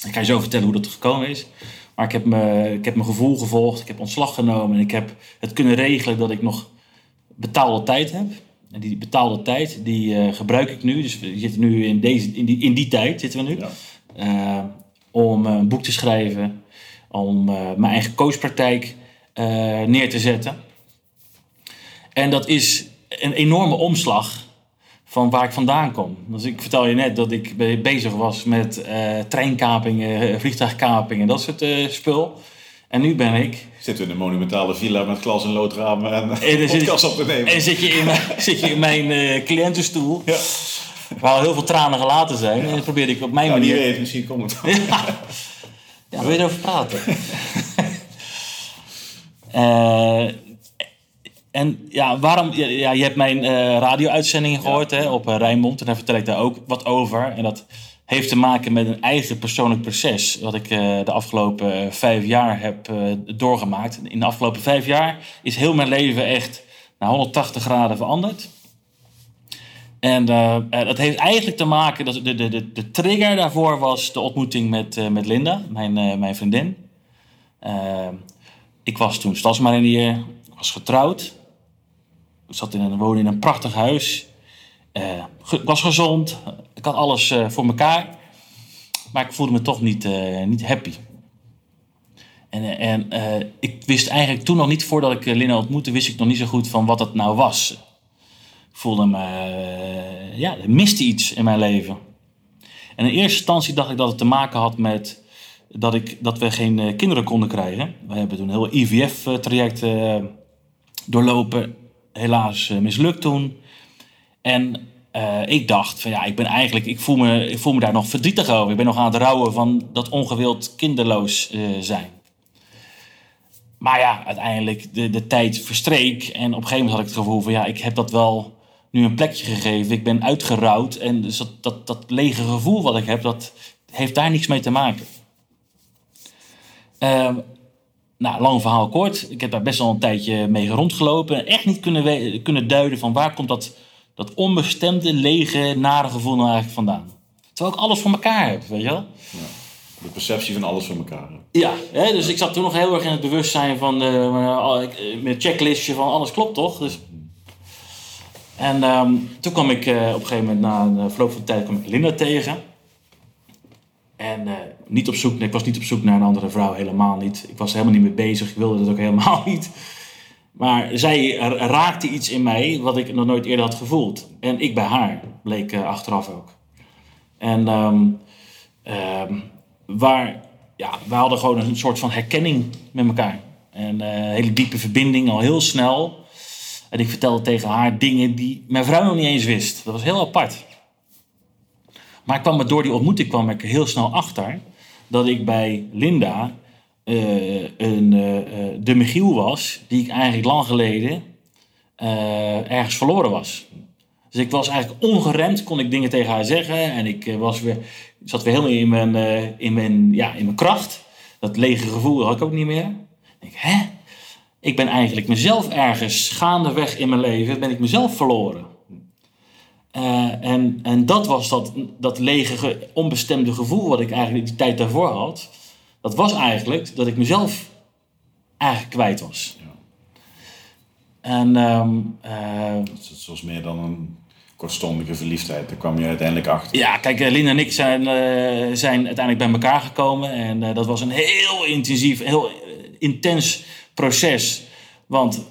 Ik ga je zo vertellen hoe dat gekomen is. Maar ik heb, me, ik heb mijn gevoel gevolgd. Ik heb ontslag genomen. En ik heb het kunnen regelen dat ik nog betaalde tijd heb. En die betaalde tijd, die eh, gebruik ik nu. Dus we zitten nu in, deze, in, die, in die tijd zitten we nu. Ja. Eh, om eh, een boek te schrijven. Om mijn eigen coachpraktijk neer te zetten. En dat is een enorme omslag van waar ik vandaan kom. Dus ik vertel je net dat ik be- bezig was met treinkapingen, vliegtuigkapingen, dat soort spul. En nu ben ik Zitten we in een monumentale villa met glas- en loodramen en dan zit- podcast op te nemen. En zit je in mijn, zit je in mijn eh, cliëntenstoel, Ja. waar al heel veel tranen gelaten zijn. En dan probeer ik op mijn Nou, die manier... weet, misschien komt het wel. Ja, ja wil je erover praten? Eh, en ja, waarom... Ja, je hebt mijn eh radio-uitzendingen gehoord hè, op eh, Rijnmond. En daar vertel ik daar ook wat over. En dat heeft te maken met een eigen persoonlijk proces... wat ik eh, de afgelopen eh, vijf jaar heb eh, doorgemaakt. In de afgelopen vijf jaar is heel mijn leven echt naar 180 graden veranderd. En dat heeft eigenlijk te maken, dat de, de, de, de trigger daarvoor was de ontmoeting met, met Linda, mijn, mijn vriendin. Ik was toen stadsmarinier, was getrouwd. Ik zat in een, woonde in een prachtig huis. Eh, ik was gezond, ik had alles eh, voor elkaar. Maar ik voelde me toch niet, eh, niet happy. En, eh, en eh, ik wist eigenlijk toen nog niet, voordat ik eh, Linda ontmoette, wist ik nog niet zo goed van wat het nou was. Ik voelde me, eh, ja, er miste iets in mijn leven. En in eerste instantie dacht ik dat het te maken had met dat, ik, dat we geen eh, kinderen konden krijgen. We hebben toen een heel IVF-traject eh, doorlopen. Helaas eh, mislukt toen. En eh, ik dacht van ja, ik ben eigenlijk, ik voel, me, ik voel me daar nog verdrietig over. Ik ben nog aan het rouwen van dat ongewild kinderloos eh, zijn. Maar ja, uiteindelijk de, de tijd verstreek. En op een gegeven moment had ik het gevoel van ja, ik heb dat wel nu een plekje gegeven. Ik ben uitgerouwd. En dus dat, dat, dat lege gevoel wat ik heb, dat heeft daar niks mee te maken. Ehm, nou, lang verhaal kort. Ik heb daar best wel een tijdje mee rondgelopen. En echt niet kunnen, kunnen duiden van waar komt dat, dat onbestemde, lege, nare gevoel nou eigenlijk vandaan. Terwijl ik alles voor elkaar heb, weet je wel. De perceptie van alles voor elkaar. Ja, hè, dus ik zat toen nog heel erg in het bewustzijn van uh, met checklistje van alles klopt toch? Dus... En ehm, toen kwam ik eh, op een gegeven moment na een verloop van tijd kwam ik Linda tegen. En eh, niet op zoek, nee, ik was niet op zoek naar een andere vrouw, helemaal niet. Ik was helemaal niet mee bezig, ik wilde dat ook helemaal niet. Maar zij ra- raakte iets in mij wat ik nog nooit eerder had gevoeld. En ik bij haar, bleek eh, achteraf ook. En ehm, ehm, waar, ja, we hadden gewoon een soort van herkenning met elkaar. En eh, een hele diepe verbinding al heel snel. En ik vertelde tegen haar dingen die mijn vrouw nog niet eens wist. Dat was heel apart. Maar ik kwam door die ontmoeting kwam ik heel snel achter dat ik bij Linda eh, een, eh, eh, de Michiel was die ik eigenlijk lang geleden eh, ergens verloren was. Dus ik was eigenlijk ongeremd, kon ik dingen tegen haar zeggen. En ik eh, was weer, zat weer helemaal in mijn, eh, in, mijn, ja, in mijn kracht. Dat lege gevoel had ik ook niet meer. Ik denk, hè? Ik ben eigenlijk mezelf ergens gaandeweg in mijn leven, ben ik mezelf verloren. Eh, en, en dat was dat, dat lege, ge- onbestemde gevoel wat ik eigenlijk die tijd daarvoor had. Dat was eigenlijk dat ik mezelf eigenlijk kwijt was. En ehm, eh, Het was meer dan een kortstondige verliefdheid. Daar kwam je uiteindelijk achter. Ja, kijk, eh, Linda en ik zijn, eh, zijn uiteindelijk bij elkaar gekomen. En dat was een heel intensief, heel intens proces. Want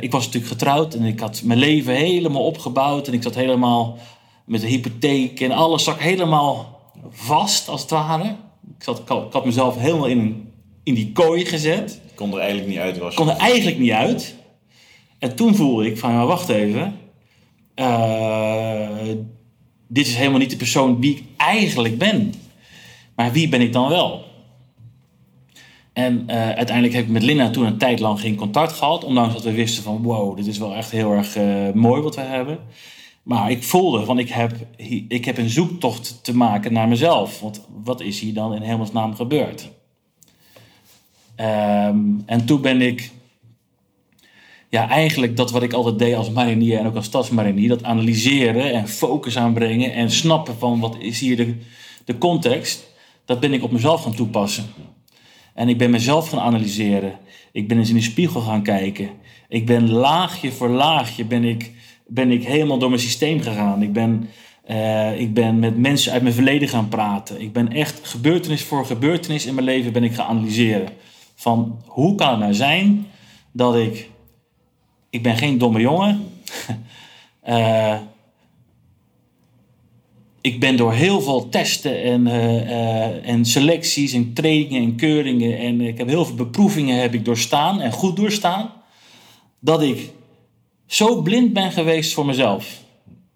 ik was natuurlijk getrouwd en ik had mijn leven helemaal opgebouwd. En ik zat helemaal met de hypotheek en alles zat helemaal vast, als het ware. Ik, zat, ik, had, mezelf helemaal in, in die kooi gezet. Ik kon er eigenlijk niet uit. Was kon er eigenlijk niet uit. En toen voelde ik van, wacht even. Eh, dit is helemaal niet de persoon wie ik eigenlijk ben. Maar wie ben ik dan wel? En eh, uiteindelijk heb ik met Linda toen een tijd lang geen contact gehad. Ondanks dat we wisten van, wow, dit is wel echt heel erg eh, mooi wat we hebben. Maar ik voelde van ik heb, ik heb een zoektocht te maken naar mezelf. Want wat is hier dan in hemelsnaam gebeurd? Ehm, en toen ben ik ja, eigenlijk dat wat ik altijd deed als marinier en ook als stadsmarinier, dat analyseren en focus aanbrengen en snappen van wat is hier de, de context, dat ben ik op mezelf gaan toepassen. En ik ben mezelf gaan analyseren. Ik ben eens in de spiegel gaan kijken. Ik ben laagje voor laagje ben ik, ben ik helemaal door mijn systeem gegaan. Ik ben, uh, ik ben met mensen uit mijn verleden gaan praten. Ik ben echt gebeurtenis voor gebeurtenis in mijn leven ben ik gaan analyseren. Van hoe kan het nou zijn dat ik ik ben geen domme jongen. uh, ik ben door heel veel testen en, uh, en selecties en trainingen en keuringen en ik heb heel veel beproevingen heb ik doorstaan en goed doorstaan. Dat ik zo blind ben geweest voor mezelf.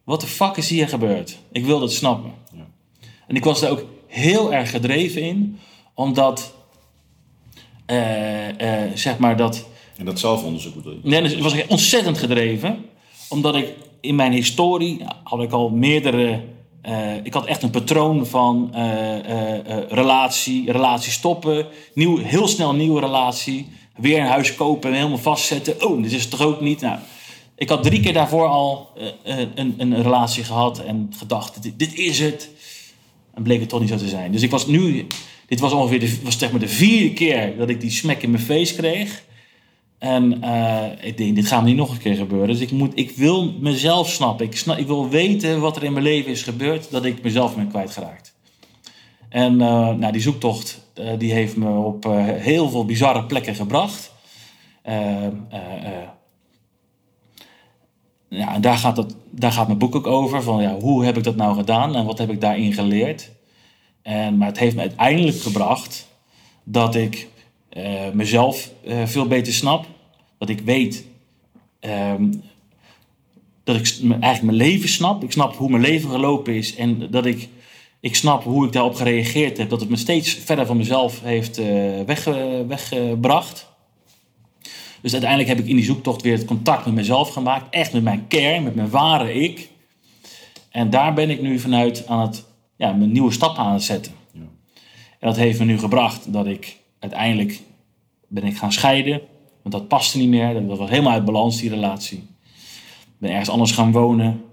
Wat de fuck is hier gebeurd? Ik wil dat snappen. Ja. En ik was er ook heel erg gedreven in, omdat, zeg maar, dat en dat zelfonderzoek bedoel je? Nee, dus was ik ontzettend gedreven. Omdat ik in mijn historie had ik al meerdere... Uh, ik had echt een patroon van relatie, relatie stoppen, nieuw, heel snel nieuwe relatie, weer een huis kopen en helemaal vastzetten. Oh, dit is het toch ook niet? Nou, ik had drie keer daarvoor al een, een, relatie gehad en gedacht, dit, dit, is het. En bleek het toch niet zo te zijn. Dus ik was nu, dit was ongeveer de, was zeg maar de vierde keer dat ik die smek in mijn face kreeg. En uh, ik denk, dit gaat niet nog een keer gebeuren. Dus ik, moet, ik wil mezelf snappen. Ik, wil weten wat er in mijn leven is gebeurd, dat ik mezelf ben kwijtgeraakt. En nou, die zoektocht die heeft me op heel veel bizarre plekken gebracht. Ja, en daar gaat, dat, daar gaat mijn boek ook over. Van, ja, hoe heb ik dat nou gedaan en wat heb ik daarin geleerd? En, maar het heeft me uiteindelijk gebracht dat ik uh, mezelf uh, veel beter snap. Dat ik weet um, dat ik eigenlijk mijn leven snap. Ik snap hoe mijn leven gelopen is. En dat ik, ik snap hoe ik daarop gereageerd heb. Dat het me steeds verder van mezelf heeft uh, weggebracht. Dus uiteindelijk heb ik in die zoektocht weer het contact met mezelf gemaakt. Echt met mijn kern, met mijn ware ik. En daar ben ik nu vanuit aan het, ja, mijn nieuwe stap aan het zetten. Ja. En dat heeft me nu gebracht dat ik uiteindelijk ben ik gaan scheiden. Want dat paste niet meer. Dat was helemaal uit balans, die relatie. Ik ben ergens anders gaan wonen.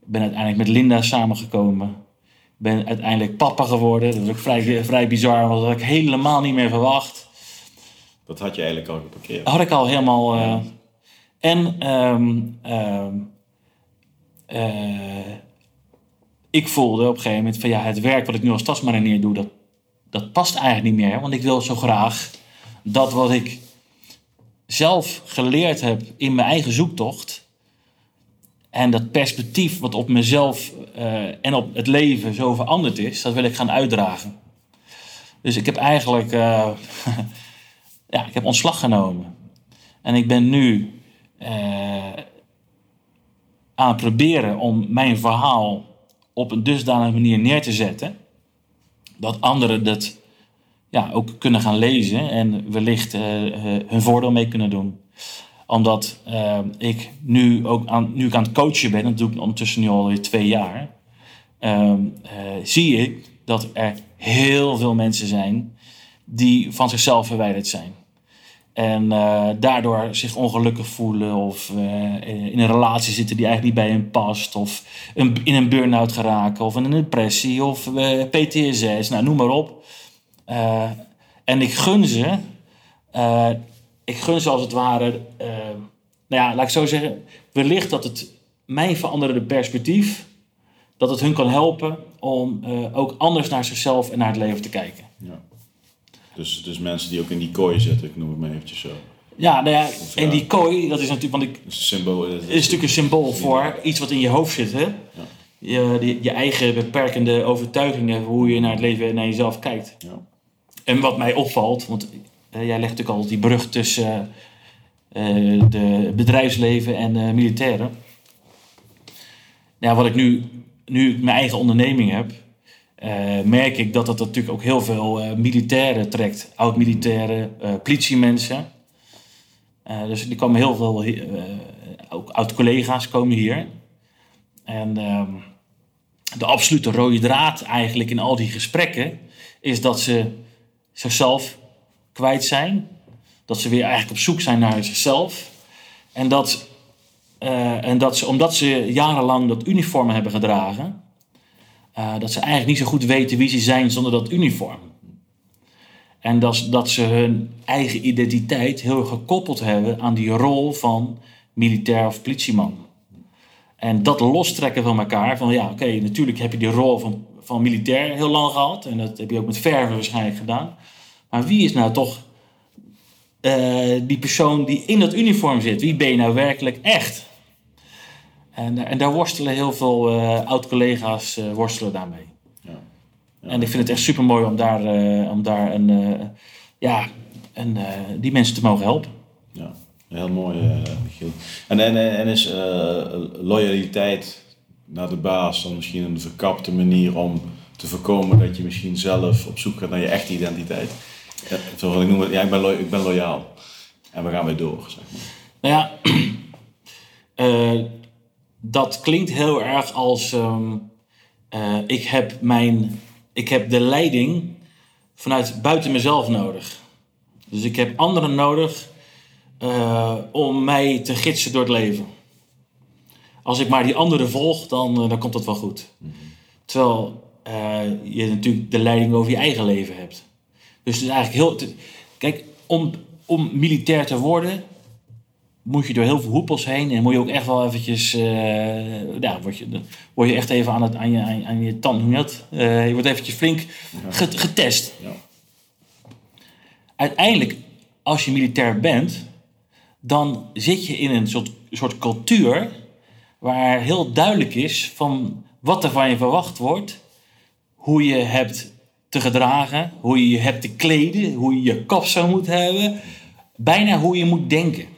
Ik ben uiteindelijk met Linda samengekomen. Ik ben uiteindelijk papa geworden. Dat was ook vrij, vrij bizar. Want dat had ik helemaal niet meer verwacht. Dat had je eigenlijk al geparkeerd. Had ik al helemaal... Uh, en... Um, um, uh, ik voelde op een gegeven moment van ja, het werk wat ik nu als tasmarinier doe, dat dat past eigenlijk niet meer. Want ik wil zo graag dat wat ik zelf geleerd heb in mijn eigen zoektocht. En dat perspectief wat op mezelf uh, en op het leven zo veranderd is, dat wil ik gaan uitdragen. Dus ik heb eigenlijk ja, ik heb ontslag genomen. En ik ben nu uh, aan het proberen om mijn verhaal op een dusdanige manier neer te zetten dat anderen dat ja, ook kunnen gaan lezen en wellicht uh, hun voordeel mee kunnen doen. Omdat ik nu ook aan, nu ik aan het coachen ben, dat doe ik ondertussen nu alweer twee jaar, ehm, zie ik dat er heel veel mensen zijn die van zichzelf verwijderd zijn. En uh, daardoor zich ongelukkig voelen of uh, in een relatie zitten die eigenlijk niet bij hen past. Of een, in een burn-out geraken of in een depressie of uh, PTSS, nou noem maar op. en ik gun ze, ik gun ze als het ware, nou ja, laat ik zo zeggen, wellicht dat het mijn veranderde perspectief, dat het hun kan helpen om ook anders naar zichzelf en naar het leven te kijken. Ja. Dus, dus mensen die ook in die kooi zitten, ik noem het maar eventjes zo. Ja, nou ja, en die kooi, dat is natuurlijk, want ik, is, symbool, is, natuurlijk een symbool voor iets wat in je hoofd zit. Hè? Ja. Je, die, je eigen beperkende overtuigingen, hoe je naar het leven en naar jezelf kijkt. Ja. En wat mij opvalt, want jij legt natuurlijk al die brug tussen uh, de bedrijfsleven en uh, militairen. Ja, wat ik nu, nu ik mijn eigen onderneming heb, uh, merk ik dat dat natuurlijk ook heel veel uh, militairen trekt. Oud-militairen, uh, politiemensen. dus die komen heel veel, ook oud-collega's komen hier. En ehm, de absolute rode draad eigenlijk in al die gesprekken is dat ze zichzelf kwijt zijn. Dat ze weer eigenlijk op zoek zijn naar zichzelf. En dat, eh, en dat ze, omdat ze jarenlang dat uniform hebben gedragen, uh, dat ze eigenlijk niet zo goed weten wie ze zijn zonder dat uniform. En dat, ze hun eigen identiteit heel gekoppeld hebben aan die rol van militair of politieman. En dat lostrekken van elkaar, van ja, oké, natuurlijk heb je die rol van, van militair heel lang gehad. En dat heb je ook met verven waarschijnlijk gedaan. Maar wie is nou toch uh, die persoon die in dat uniform zit? Wie ben je nou werkelijk echt? En, en daar worstelen heel veel uh, oud-collega's uh, worstelen daarmee. Ja. Ja. En ik vind het echt super mooi om daar, om daar een, ja, een, die mensen te mogen helpen. Ja. Heel mooi, Michiel. En, en, en is loyaliteit naar de baas dan misschien een verkapte manier om te voorkomen dat je misschien zelf op zoek gaat naar je echte identiteit? Ja, zoals ik noem het, ja, ik ben, lo ik ben loyaal. En we gaan weer door, zeg maar. Nou ja, uh, dat klinkt heel erg als um, ik, heb mijn, ik heb de leiding vanuit buiten mezelf nodig. Dus ik heb anderen nodig uh, om mij te gidsen door het leven. Als ik maar die anderen volg, dan, uh, dan komt dat wel goed. Mm -hmm. Terwijl je natuurlijk de leiding over je eigen leven hebt. Dus het is eigenlijk heel. Kijk, om, om militair te worden, moet je door heel veel hoepels heen. En moet je ook echt wel eventjes. ja, word je, word je echt even aan, het, aan, je, aan, aan je tand. Hoe dat? je wordt eventjes flink getest. Ja. Uiteindelijk, als je militair bent, dan zit je in een soort, soort cultuur waar heel duidelijk is van wat er van je verwacht wordt, hoe je hebt te gedragen, hoe je je hebt te kleden, hoe je je kapsel moet hebben, bijna hoe je moet denken.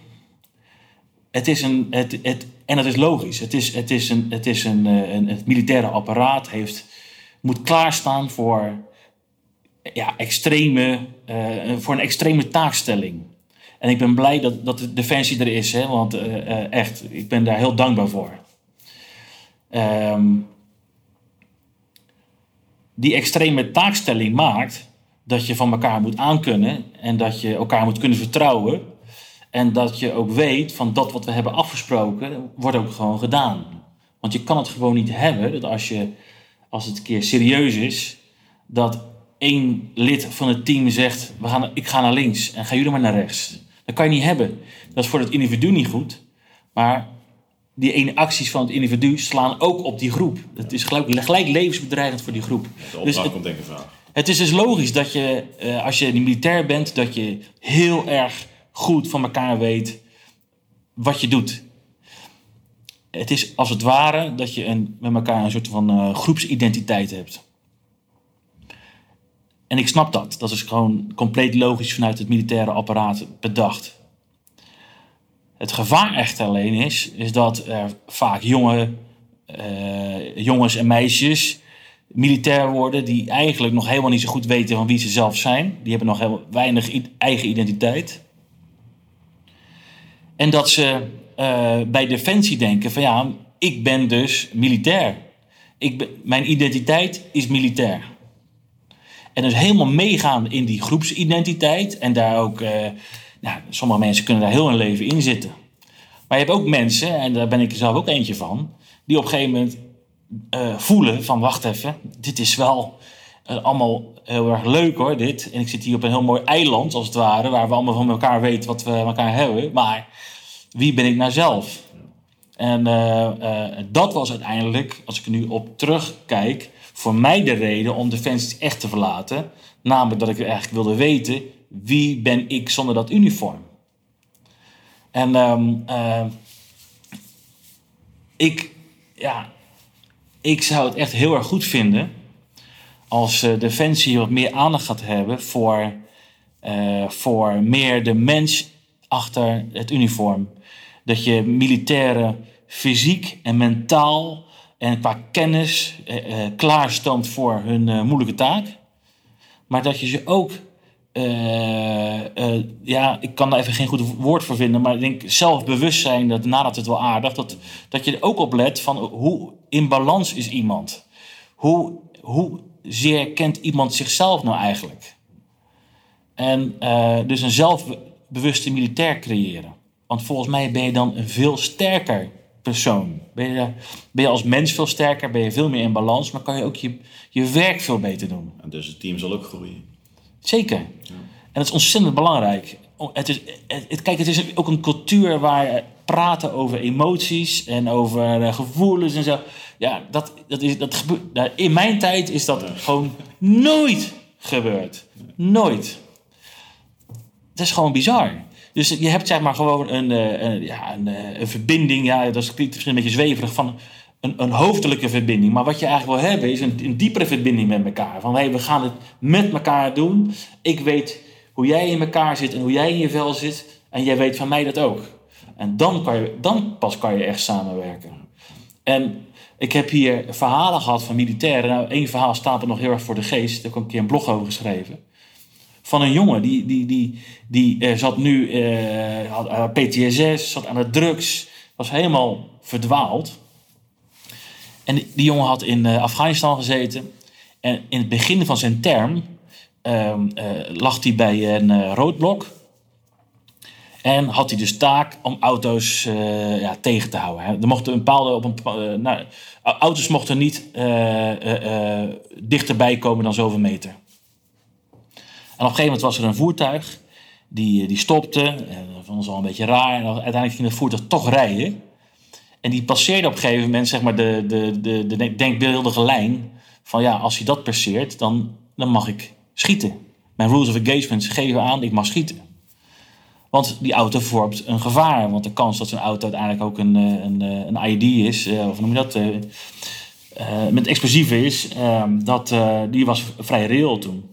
Het is een, het, het, en dat is logisch. Het, is, het, is een, het, is een, eh, een, het militaire apparaat heeft, moet klaarstaan voor, ja, extreme, uh, voor een extreme taakstelling. En ik ben blij dat, dat de Defensie er is, hè, want uh, echt, ik ben daar heel dankbaar voor. Um, die extreme taakstelling maakt dat je van elkaar moet aankunnen en dat je elkaar moet kunnen vertrouwen. En dat je ook weet van dat wat we hebben afgesproken, wordt ook gewoon gedaan. Want je kan het gewoon niet hebben dat als, je, als het een keer serieus is, dat één lid van het team zegt: we gaan, Ik ga naar links en ga jullie maar naar rechts. Dat kan je niet hebben. Dat is voor het individu niet goed. Maar die ene acties van het individu slaan ook op die groep. Het is gelijk, gelijk levensbedreigend voor die groep. De dus het, komt denk ik vraag. Het is dus logisch dat je, uh, als je militair bent, dat je heel erg goed van elkaar weet wat je doet. Het is als het ware dat je een, met elkaar een soort van uh, groepsidentiteit hebt. En ik snap dat. Dat is gewoon compleet logisch vanuit het militaire apparaat bedacht. Het gevaar echter alleen is, is dat er vaak jonge, uh, jongens en meisjes militair worden die eigenlijk nog helemaal niet zo goed weten van wie ze zelf zijn. Die hebben nog heel weinig eigen identiteit. En dat ze uh, bij defensie denken van ja, ik ben dus militair. Ik mijn identiteit is militair. En dus helemaal meegaan in die groepsidentiteit. En daar ook, uh, nou, sommige mensen kunnen daar heel hun leven in zitten. Maar je hebt ook mensen, en daar ben ik zelf ook eentje van, die op een gegeven moment uh, voelen van wacht even, dit is wel uh, allemaal heel erg leuk hoor, dit. En ik zit hier op een heel mooi eiland als het ware, waar we allemaal van elkaar weten wat we elkaar hebben. Maar wie ben ik nou zelf? En dat was uiteindelijk, als ik er nu op terugkijk, voor mij de reden om Defensie echt te verlaten. Namelijk dat ik eigenlijk wilde weten wie ben ik zonder dat uniform. En uh, ik, ja, ik zou het echt heel erg goed vinden als uh, Defensie wat meer aandacht gaat hebben voor, uh, voor meer de mens achter het uniform. Dat je militairen fysiek en mentaal en qua kennis eh, eh, klaarstand voor hun eh, moeilijke taak. Maar dat je ze ook eh, eh, ja, ik kan daar even geen goed woord voor vinden, maar ik denk zelfbewustzijn, dat nadat het wel aardig, dat, dat je er ook op let van hoe in balans is iemand. Hoe, hoe zeer kent iemand zichzelf nou eigenlijk? En eh, dus een zelfbewuste militair creëren. Want volgens mij ben je dan een veel sterker persoon. Ben je, ben je als mens veel sterker, ben je veel meer in balans, maar kan je ook je, je werk veel beter doen. En dus het team zal ook groeien. Zeker. En dat is ontzettend belangrijk. Het is, het, kijk, het is ook een cultuur waar praten over emoties en over uh, gevoelens en zo. Ja, dat, dat is, dat gebeurt. In mijn tijd is dat gewoon nooit gebeurd. Nooit. Dat is gewoon bizar. Dus je hebt zeg maar gewoon een, eh, een ja, een, eh, een, verbinding. Ja, dat klinkt misschien een beetje zweverig van een, een hoofdelijke verbinding. Maar wat je eigenlijk wil hebben is een, een diepere verbinding met elkaar. Van hey, we gaan het met elkaar doen. Ik weet hoe jij in elkaar zit en hoe jij in je vel zit. En jij weet van mij dat ook. En dan, kan je, dan pas kan je echt samenwerken. En ik heb hier verhalen gehad van militairen. Nou, één verhaal staat er nog heel erg voor de geest. Daar heb ik een keer een blog over geschreven. Van een jongen die, die, die, die uh, zat nu, uh, had uh, PTSS, zat aan de drugs, was helemaal verdwaald. En die, die jongen had in Afghanistan gezeten. En in het begin van zijn term ehm, lag hij bij een roodblok. En had hij dus taak om auto's uh, ja, tegen te houden. Hè. Er mochten een bepaalde. Op een, uh, nou, auto's mochten niet uh, dichterbij komen dan zoveel meter. En op een gegeven moment was er een voertuig. Die, die stopte. En dat vonden ze al een beetje raar. En uiteindelijk ging het voertuig toch rijden. En die passeerde op een gegeven moment zeg maar, de, de, de, de denkbeeldige lijn. Van ja, als hij dat passeert, dan, dan mag ik schieten. Mijn rules of engagement geven aan, ik mag schieten. Want die auto vormt een gevaar. Want de kans dat zo'n auto uiteindelijk ook een, een, een ID is, of noem je dat, met explosieven is, uh, dat, die was vrij reëel toen.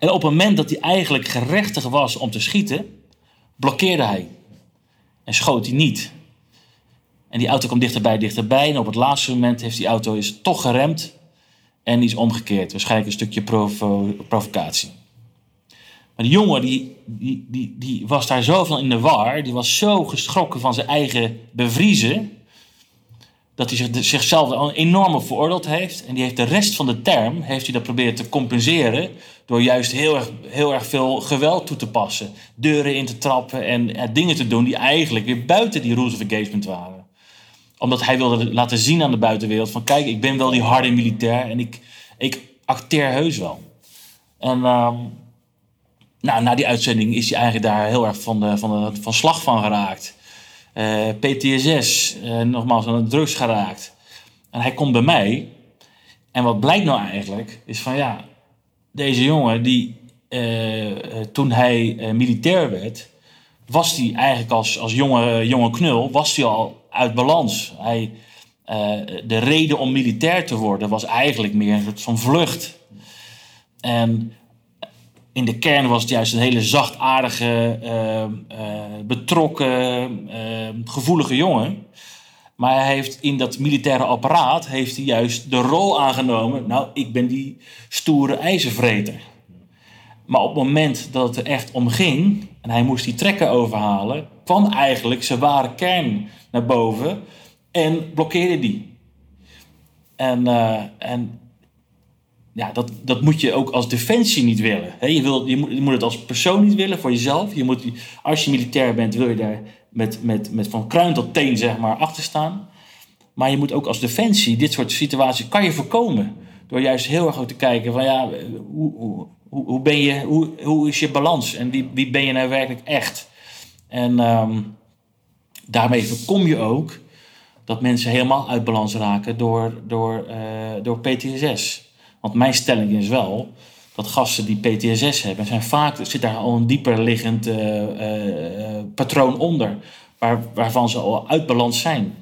En op het moment dat hij eigenlijk gerechtig was om te schieten, blokkeerde hij. En schoot hij niet. En die auto kwam dichterbij, dichterbij. En op het laatste moment heeft die auto is toch geremd en is omgekeerd. Waarschijnlijk een stukje provo provocatie. Maar jongen die, die, die, die was daar zoveel in de war. Die was zo geschrokken van zijn eigen bevriezen. Dat hij zichzelf al enorm veroordeeld heeft. En die heeft de rest van de term heeft hij dat proberen te compenseren. Door juist heel erg, heel erg veel geweld toe te passen. Deuren in te trappen en ja, dingen te doen die eigenlijk weer buiten die rules of engagement waren. Omdat hij wilde laten zien aan de buitenwereld van kijk, ik ben wel die harde militair en ik, ik acteer heus wel. En um, nou, na die uitzending is hij eigenlijk daar heel erg van, de, van, van slag van geraakt. Uh, PTSS, uh, nogmaals aan de drugs geraakt. En hij komt bij mij. En wat blijkt nou eigenlijk, is van ja, deze jongen die uh, toen hij militair werd, was hij eigenlijk als, als jonge, jonge knul, was hij al uit balans. Hij, de reden om militair te worden was eigenlijk meer een soort van vlucht. En in de kern was het juist een hele zachtaardige, uh, betrokken, uh, gevoelige jongen. Maar hij heeft in dat militaire apparaat heeft hij juist de rol aangenomen. Nou, ik ben die stoere ijzervreter. Maar op het moment dat het er echt om ging en hij moest die trekken overhalen, kwam eigenlijk zijn ware kern naar boven en blokkeerde die. En, en ja, dat, dat moet je ook als defensie niet willen. je, wil, je, moet, je moet het als persoon niet willen voor jezelf. Je moet, als je militair bent, wil je daar met, met, met van kruin tot teen zeg maar, achter staan. Maar je moet ook als defensie dit soort situaties kan je voorkomen. Door juist heel erg te kijken van ja, hoe, hoe, hoe, ben je, hoe, hoe is je balans en wie, wie ben je nou werkelijk echt? En um, daarmee voorkom je ook dat mensen helemaal uit balans raken door, door, uh, door PTSS. Want mijn stelling is wel dat gasten die PTSS hebben, zijn vaak, zit daar al een dieper liggend uh, uh, patroon onder, waar, waarvan ze al uit balans zijn.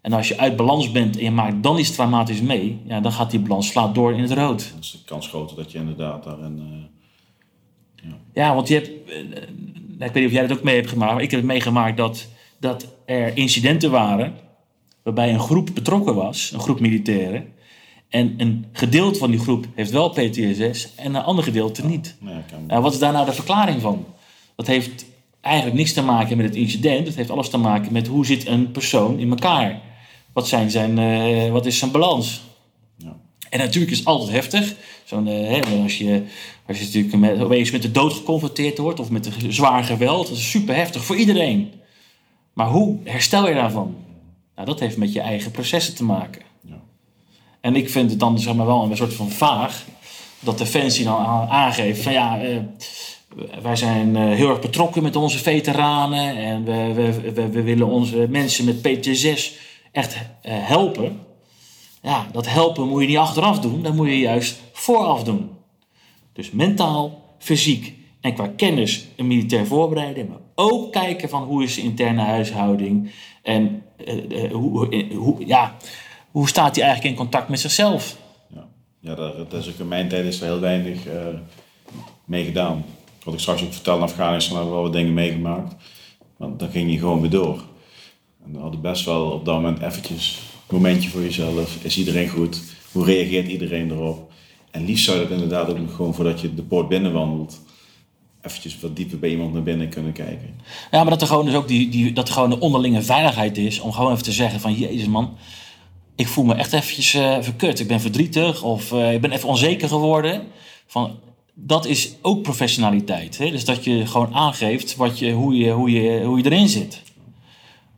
En als je uit balans bent en je maakt dan iets traumatisch mee, ja, dan gaat die balans slaat door in het rood. Dat is de kans groter dat je inderdaad daarin. Uh, ja. ja, want je hebt, ik weet niet of jij dat ook mee hebt gemaakt, maar ik heb het meegemaakt dat, dat er incidenten waren waarbij een groep betrokken was, een groep militairen. En een gedeelte van die groep heeft wel PTSS en een ander gedeelte niet. Nee, kan- Nou, wat is daar nou de verklaring van? Dat heeft eigenlijk niks te maken met het incident. Het heeft alles te maken met hoe zit een persoon in elkaar. Wat, zijn zijn, eh, wat is zijn balans? Ja. En natuurlijk is het altijd heftig. Zo'n, eh, hè, als, je, als je natuurlijk met, opeens met de dood geconfronteerd wordt of met een zwaar geweld, dat is super heftig voor iedereen. Maar hoe herstel je daarvan? Nou, dat heeft met je eigen processen te maken. En ik vind het dan zeg maar, wel een soort van vaag dat Defensie dan aan- aangeeft van ja, eh, wij zijn eh, heel erg betrokken met onze veteranen en we, we, we, willen onze mensen met PTSS echt eh, helpen. Ja, dat helpen moet je niet achteraf doen, dat moet je juist vooraf doen. Dus mentaal, fysiek en qua kennis een militair voorbereiden, maar ook kijken van hoe is de interne huishouding en hoe, hoe, ja, hoe staat hij eigenlijk in contact met zichzelf. Ja, ja daar, is ook in mijn tijd is er heel weinig eh, mee gedaan. Wat ik straks ook vertelde in Afghanistan hebben we wel wat dingen meegemaakt. Want dan ging je gewoon weer door. En dan had ik best wel op dat moment eventjes een momentje voor jezelf. Is iedereen goed? Hoe reageert iedereen erop? En liefst zou je dat inderdaad ook nog gewoon voordat je de poort binnenwandelt. Eventjes wat dieper bij iemand naar binnen kunnen kijken. Ja, maar dat er gewoon dus ook die, die, dat er gewoon de onderlinge veiligheid is om gewoon even te zeggen van jezus man, ik voel me echt eventjes eh verkut. Ik ben verdrietig of eh, ik ben even onzeker geworden. Van, dat is ook professionaliteit. Hè? Dus dat je gewoon aangeeft wat je, hoe, je, hoe, je, hoe je erin zit.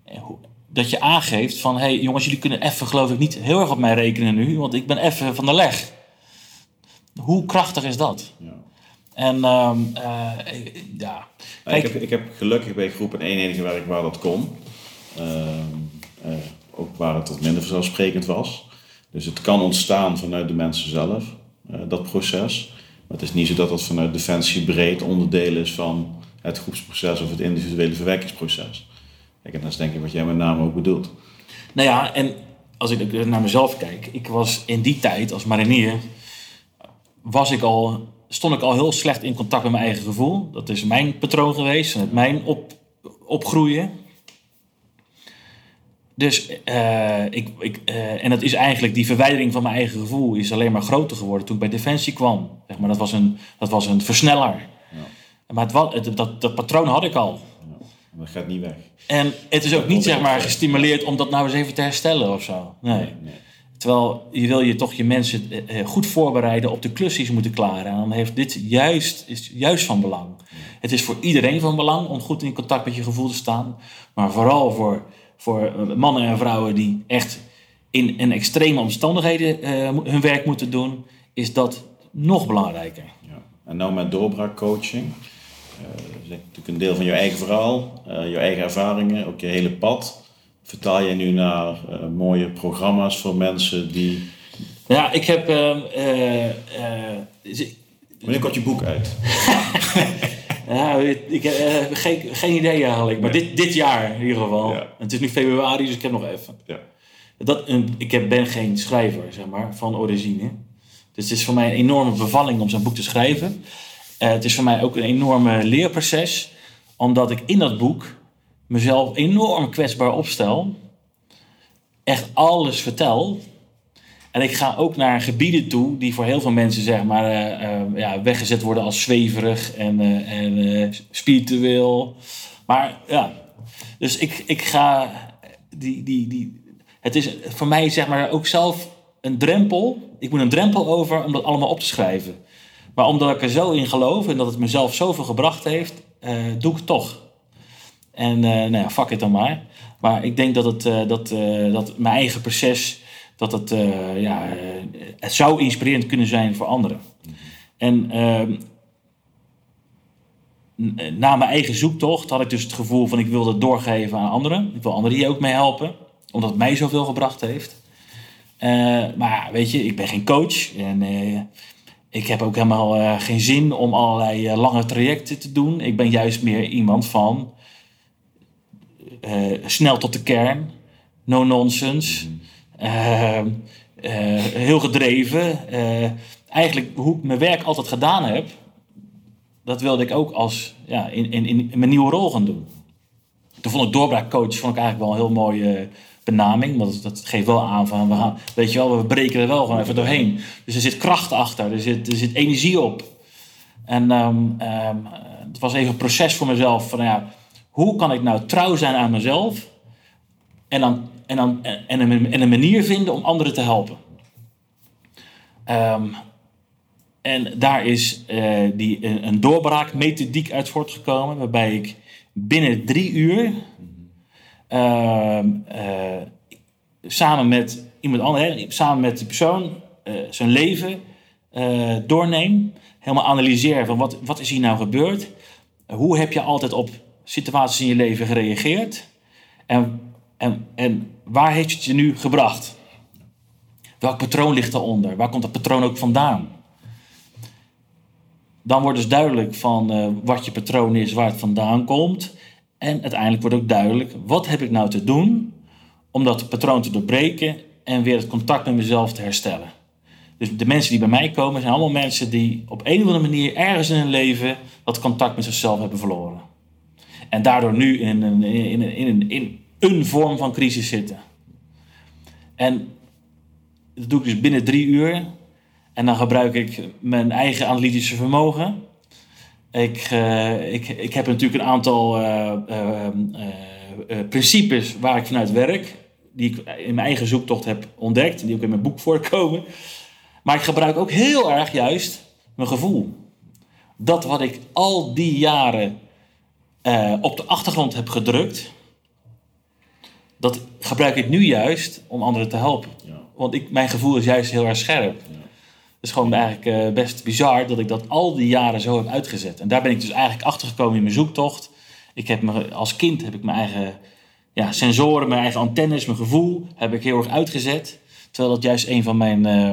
En Dat je aangeeft van, hé hey, jongens, jullie kunnen even geloof ik niet heel erg op mij rekenen nu, want ik ben even van de leg. Hoe krachtig is dat? Ja. En ehm, eh, ja, ik, heb, ik heb gelukkig bij groep een eenheid gewerkt waar dat kon. Ehm, eh, ook waar het wat minder vanzelfsprekend was. Dus het kan ontstaan vanuit de mensen zelf, eh, dat proces. Maar het is niet zo dat dat vanuit Defensie breed onderdeel is van het groepsproces of het individuele verwerkingsproces. Kijk, en dat is denk ik wat jij met name ook bedoelt. Nou ja, en als ik naar mezelf kijk, ik was in die tijd als marinier, was ik al, stond ik al heel slecht in contact met mijn eigen gevoel. Dat is mijn patroon geweest, met mijn op, opgroeien. Dus eh, ik, ik, eh, en dat is eigenlijk die verwijdering van mijn eigen gevoel is alleen maar groter geworden toen ik bij Defensie kwam. Zeg maar, dat, was een, dat was een versneller. Maar het, het, dat, dat patroon had ik al. En dat gaat niet weg. En het is ook niet zeg maar gestimuleerd om dat nou eens even te herstellen of zo. Nee. Nee. Terwijl je wil je toch je mensen eh, goed voorbereiden op de klus die ze moeten klaren. En dan heeft dit juist, is juist van belang. Het is voor iedereen van belang om goed in contact met je gevoel te staan. Maar vooral voor, voor eh, mannen en vrouwen die echt in, in extreme omstandigheden eh, hun werk moeten doen, is dat nog belangrijker. Ja. En nou met doorbraakcoaching. eh, dat is natuurlijk een deel van je eigen verhaal, eh, je eigen ervaringen, ook je hele pad. Vertaal je nu naar mooie programma's voor mensen die. Ja, ik heb. ehm, eh, eh, Wanneer komt je boek uit? Ja, ik heb eh, geen, geen idee eigenlijk. Maar dit, dit jaar in ieder geval. Ja. En Het is nu februari, dus ik heb nog even. Ja. Dat, een- ik heb, ben geen schrijver, zeg maar, van origine. Dus het is voor mij een enorme bevalling om zo'n boek te schrijven. Eh, het is voor mij ook een enorme leerproces. Omdat ik in dat boek mezelf enorm kwetsbaar opstel. Echt alles vertel. En ik ga ook naar gebieden toe die voor heel veel mensen zeg maar, eh, eh, ja, weggezet worden als zweverig en, eh, en spiritueel. Maar ja, dus ik, ik ga die, die, die. Het is voor mij zeg maar ook zelf een drempel. Ik moet een drempel over om dat allemaal op te schrijven. Maar omdat ik er zo in geloof en dat het mezelf zoveel gebracht heeft, doe ik het toch. En nou ja, fuck het dan maar. Maar ik denk dat, het, dat, dat mijn eigen proces, dat het, eh, ja, eh, het zou inspirerend kunnen zijn voor anderen. En ehm, n- na mijn eigen zoektocht had ik dus het gevoel van ik wil dat doorgeven aan anderen. Ik wil anderen hier ook mee helpen, omdat het mij zoveel gebracht heeft. Eh, maar weet je, ik ben geen coach en eh, ik heb ook helemaal eh, geen zin om allerlei eh, lange trajecten te doen. Ik ben juist meer iemand van eh, snel tot de kern, no nonsense, eh, eh, heel gedreven. Eh, eigenlijk hoe ik mijn werk altijd gedaan heb, dat wilde ik ook als, ja, in, in, in mijn nieuwe rol gaan doen. Toen vond ik doorbraakcoach vond ik eigenlijk wel een heel mooi, eh, benaming. Want dat geeft wel aan van, we gaan, weet je wel, we breken er wel gewoon even doorheen. Dus er zit kracht achter, er zit, er zit energie op. En ehm, ehm, het was even een proces voor mezelf van, ja, hoe kan ik nou trouw zijn aan mezelf en, dan, en, dan, en, een, en een manier vinden om anderen te helpen. Um, en daar is uh, die, een, doorbraakmethodiek uit voortgekomen, waarbij ik binnen drie uur uh, uh, samen met iemand anders, samen met de persoon, eh, zijn leven doorneem. Helemaal analyseer van wat, wat is hier nou gebeurd? Hoe heb je altijd op situaties in je leven gereageerd? En, en, en waar heeft het je nu gebracht? Welk patroon ligt daaronder? Waar komt dat patroon ook vandaan? Dan wordt dus duidelijk van uh, wat je patroon is, waar het vandaan komt. En uiteindelijk wordt ook duidelijk, wat heb ik nou te doen om dat patroon te doorbreken en weer het contact met mezelf te herstellen. Dus de mensen die bij mij komen zijn allemaal mensen die op een of andere manier ergens in hun leven dat contact met zichzelf hebben verloren. En daardoor nu in in in in een vorm van crisis zitten. En dat doe ik dus binnen drie uur. En dan gebruik ik mijn eigen analytische vermogen. Ik, uh, ik, ik heb natuurlijk een aantal uh, uh, principes waar ik vanuit werk. Die ik in mijn eigen zoektocht heb ontdekt. Die ook in mijn boek voorkomen. Maar ik gebruik ook heel erg juist mijn gevoel. Dat wat ik al die jaren op de achtergrond heb gedrukt. Dat gebruik ik nu juist om anderen te helpen. Ja. Want ik, mijn gevoel is juist heel erg scherp. Ja. Het is gewoon eigenlijk uh, best bizar dat ik dat al die jaren zo heb uitgezet. En daar ben ik dus eigenlijk achter gekomen in mijn zoektocht. Ik heb me, als kind heb ik mijn eigen ja, sensoren, mijn eigen antennes, mijn gevoel heb ik heel erg uitgezet. Terwijl dat juist een van mijn uh,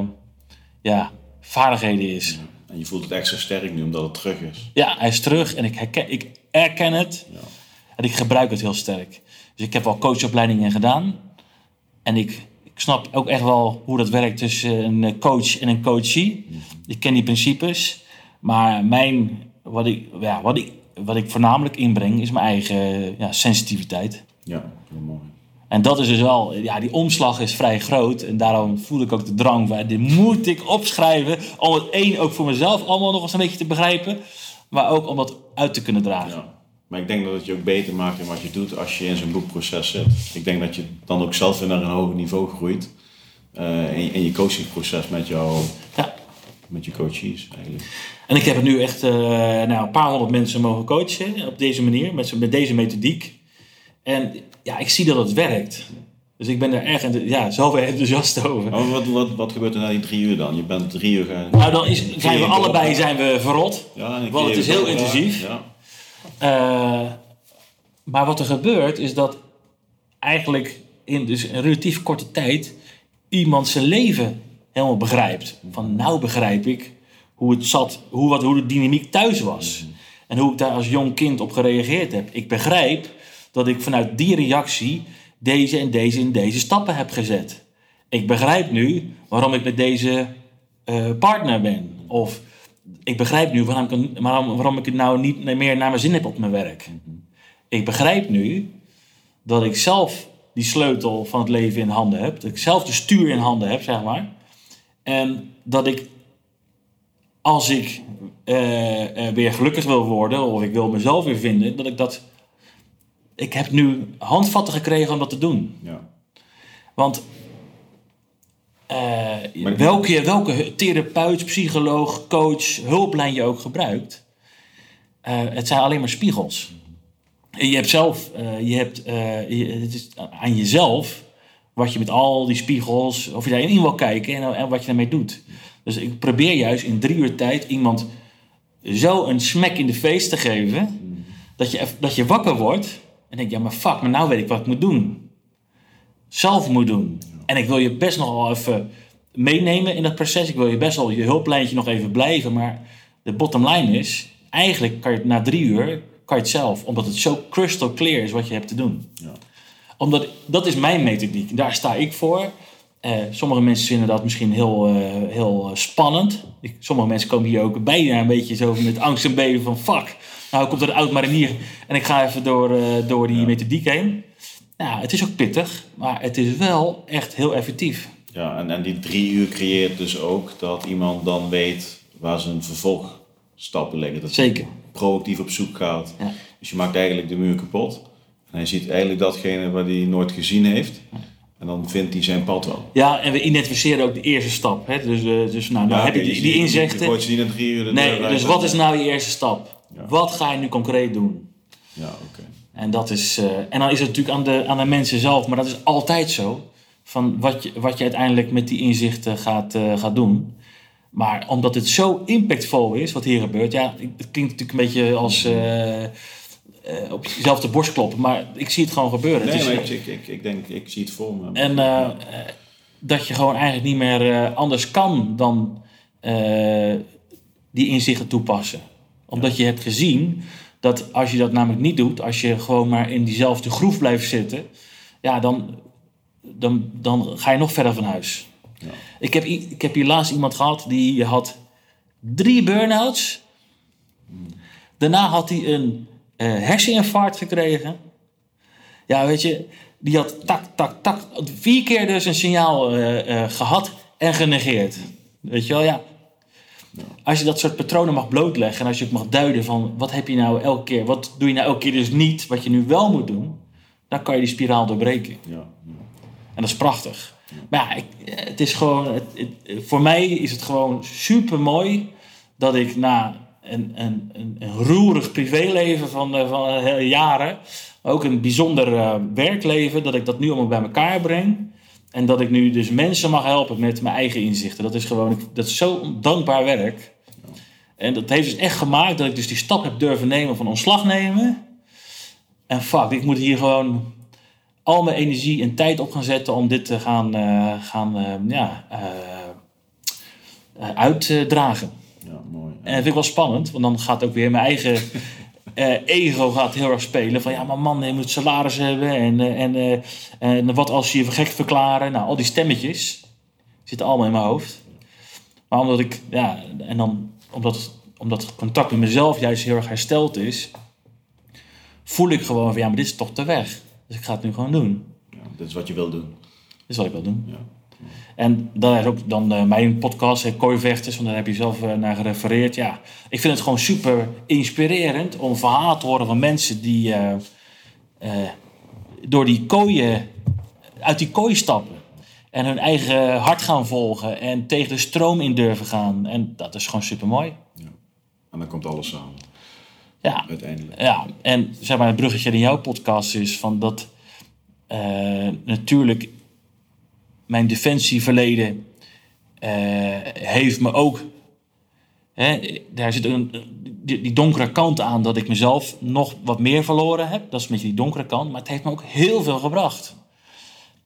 ja, vaardigheden is. Ja. En je voelt het extra sterk nu omdat het terug is. Ja, hij is terug en ik, herken, ik erken het. En ik gebruik het heel sterk. Dus ik heb wel coachopleidingen gedaan. En ik snap ook echt wel hoe dat werkt tussen een coach en een coachie. Ik ken die principes. Maar mijn, wat, ik, ja, wat, ik, wat ik voornamelijk inbreng is mijn eigen ja, sensitiviteit. Ja, heel mooi. En dat is dus wel, ja, die omslag is vrij groot. En daarom voel ik ook de drang van, dit moet ik opschrijven. Om het één ook voor mezelf allemaal nog eens een beetje te begrijpen. Maar ook om dat uit te kunnen dragen. Ja. Maar ik denk dat het je ook beter maakt in wat je doet als je in zo'n boekproces zit. Ik denk dat je dan ook zelf weer naar een hoger niveau groeit. Uh, in, in, je coachingproces met, jou, ja. met je coaches eigenlijk. En ik heb het nu echt uh, nou, een paar honderd mensen mogen coachen op deze manier, met, met deze methodiek. En ja, ik zie dat het werkt. Dus ik ben er erg ja, zo enthousiast over. Oh, wat, wat, wat gebeurt er na die drie uur dan? Je bent drie uur gaan... Nou, dan is, zijn we allebei zijn we verrot. Ja, want het is heel intensief. Ja. Uh, maar wat er gebeurt is dat eigenlijk in dus een relatief korte tijd iemand zijn leven helemaal begrijpt. Van nou begrijp ik hoe het zat, hoe, wat, hoe de dynamiek thuis was. En hoe ik daar als jong kind op gereageerd heb. Ik begrijp dat ik vanuit die reactie deze en deze en deze stappen heb gezet. Ik begrijp nu waarom ik met deze uh, partner ben. Of ik begrijp nu waarom ik, waarom, waarom ik het nou niet meer naar mijn zin heb op mijn werk. Ik begrijp nu dat ik zelf die sleutel van het leven in handen heb. Dat ik zelf de stuur in handen heb, zeg maar. En dat ik, als ik uh, weer gelukkig wil worden, of ik wil mezelf weer vinden, dat ik dat. Ik heb nu handvatten gekregen om dat te doen. Ja. Want uh, welke, welke therapeut, psycholoog, coach, hulplijn je ook gebruikt, uh, het zijn alleen maar spiegels. je hebt zelf, uh, je hebt, je, het is aan jezelf wat je met al die spiegels, of je daarin wil kijken en, en wat je daarmee doet. Dus ik probeer juist in drie uur tijd iemand zo een smack in de face te geven, dat je, dat je wakker wordt en denk ja maar fuck, maar nou weet ik wat ik moet doen. Zelf moet doen. En ik wil je best nog wel even meenemen in dat proces. Ik wil je best wel je hulplijntje nog even blijven. Maar de bottom line is, eigenlijk kan je na drie uur, kan je het zelf. Omdat het zo crystal clear is wat je hebt te doen. Ja. Omdat, dat is mijn methodiek. Daar sta ik voor. Uh, sommige mensen vinden dat misschien heel, uh, heel spannend. Ik, sommige mensen komen hier ook bijna een beetje zo met angst en beven van fuck. Nou komt er een oud marinier en ik ga even door, uh, door die methodiek heen. Nou, het is ook pittig, maar het is wel echt heel effectief. Ja, en, en die drie uur creëert dus ook dat iemand dan weet waar zijn vervolgstappen liggen. Dat Zeker. proactief op zoek gaat. Ja. Dus je maakt eigenlijk de muur kapot. En hij ziet eigenlijk datgene wat hij nooit gezien heeft. En dan vindt hij zijn pad wel. Ja, en we identificeren ook de eerste stap. Hè? Dus, eh, dus nou, nou Ja, heb je die, je die Je inzichten. gooit ze niet in drie uur de Nee, dus wat is nou je eerste stap? Ja. Wat ga je nu concreet doen? Ja, oké. En, dat is, eh, en dan is het natuurlijk aan de, aan de mensen zelf, maar dat is altijd zo. Van wat je, wat je uiteindelijk met die inzichten gaat, eh, gaat doen. Maar omdat het zo impactvol is wat hier gebeurt, ja, het klinkt natuurlijk een beetje als eh, op jezelf de borst kloppen, maar ik zie het gewoon gebeuren. Nee, Het is- ik, ik, ik, ik denk, ik zie het voor me. en dat je gewoon eigenlijk niet meer anders kan dan die inzichten toepassen. Omdat je hebt gezien dat als je dat namelijk niet doet, als je gewoon maar in diezelfde groef blijft zitten, ja, dan, dan, dan ga je nog verder van huis. Ja. Ik, heb, ik heb hier laatst iemand gehad die had drie burn-outs. Daarna had hij een eh, herseninfarct gekregen. Ja, weet je, die had tak, tak, tak, vier keer dus een signaal eh, eh, gehad en genegeerd. Weet je wel, ja. Als je dat soort patronen mag blootleggen en als je ook mag duiden van wat heb je nou elke keer, wat doe je nou elke keer dus niet, wat je nu wel moet doen, dan kan je die spiraal doorbreken. Ja, ja. En dat is prachtig. Maar ja, ik, het is gewoon, het, het- voor mij is het gewoon super mooi dat ik na een, een, een, een roerig privéleven van, eh, van eh, jaren, ook een bijzonder eh, werkleven, dat ik dat nu allemaal bij elkaar breng. En dat ik nu dus mensen mag helpen met mijn eigen inzichten. Dat is gewoon, dat is zo dankbaar werk. En dat heeft dus echt gemaakt dat ik dus die stap heb durven nemen van ontslag nemen. En fuck, ik moet hier gewoon al mijn energie en tijd op gaan zetten om dit te gaan, eh, gaan eh, ja, eh, uitdragen. ja, mooi. En dat vind ik wel spannend, want dan gaat ook weer mijn eigen eh, ego gaat heel erg spelen. Van ja, maar man, je moet salaris hebben en, eh, en, eh, en wat als je je gek verklaren. Nou, al die stemmetjes zitten allemaal in mijn hoofd. Maar omdat ik, ja, en dan omdat, omdat het contact met mezelf juist heel erg hersteld is, voel ik gewoon van ja, maar dit is toch te weg. Dus ik ga het nu gewoon doen. Ja, dit is wat je wil doen. Dit is wat ik wil doen. Ja. En dat is ook dan eh, mijn podcast, eh, Kooivechters, want daar heb je zelf eh, naar gerefereerd. Ja, ik vind het gewoon super inspirerend om verhalen te horen van mensen die door die kooien, uit die kooi stappen. En hun eigen hart gaan volgen en tegen de stroom in durven gaan. En dat is gewoon super mooi. En dan komt alles samen, Ja, uiteindelijk. ja, en zeg maar, het bruggetje in jouw podcast is van dat natuurlijk mijn defensieverleden eh, heeft me ook. Hè, daar zit een, die, donkere kant aan dat ik mezelf nog wat meer verloren heb. Dat is een beetje die donkere kant, maar het heeft me ook heel veel gebracht.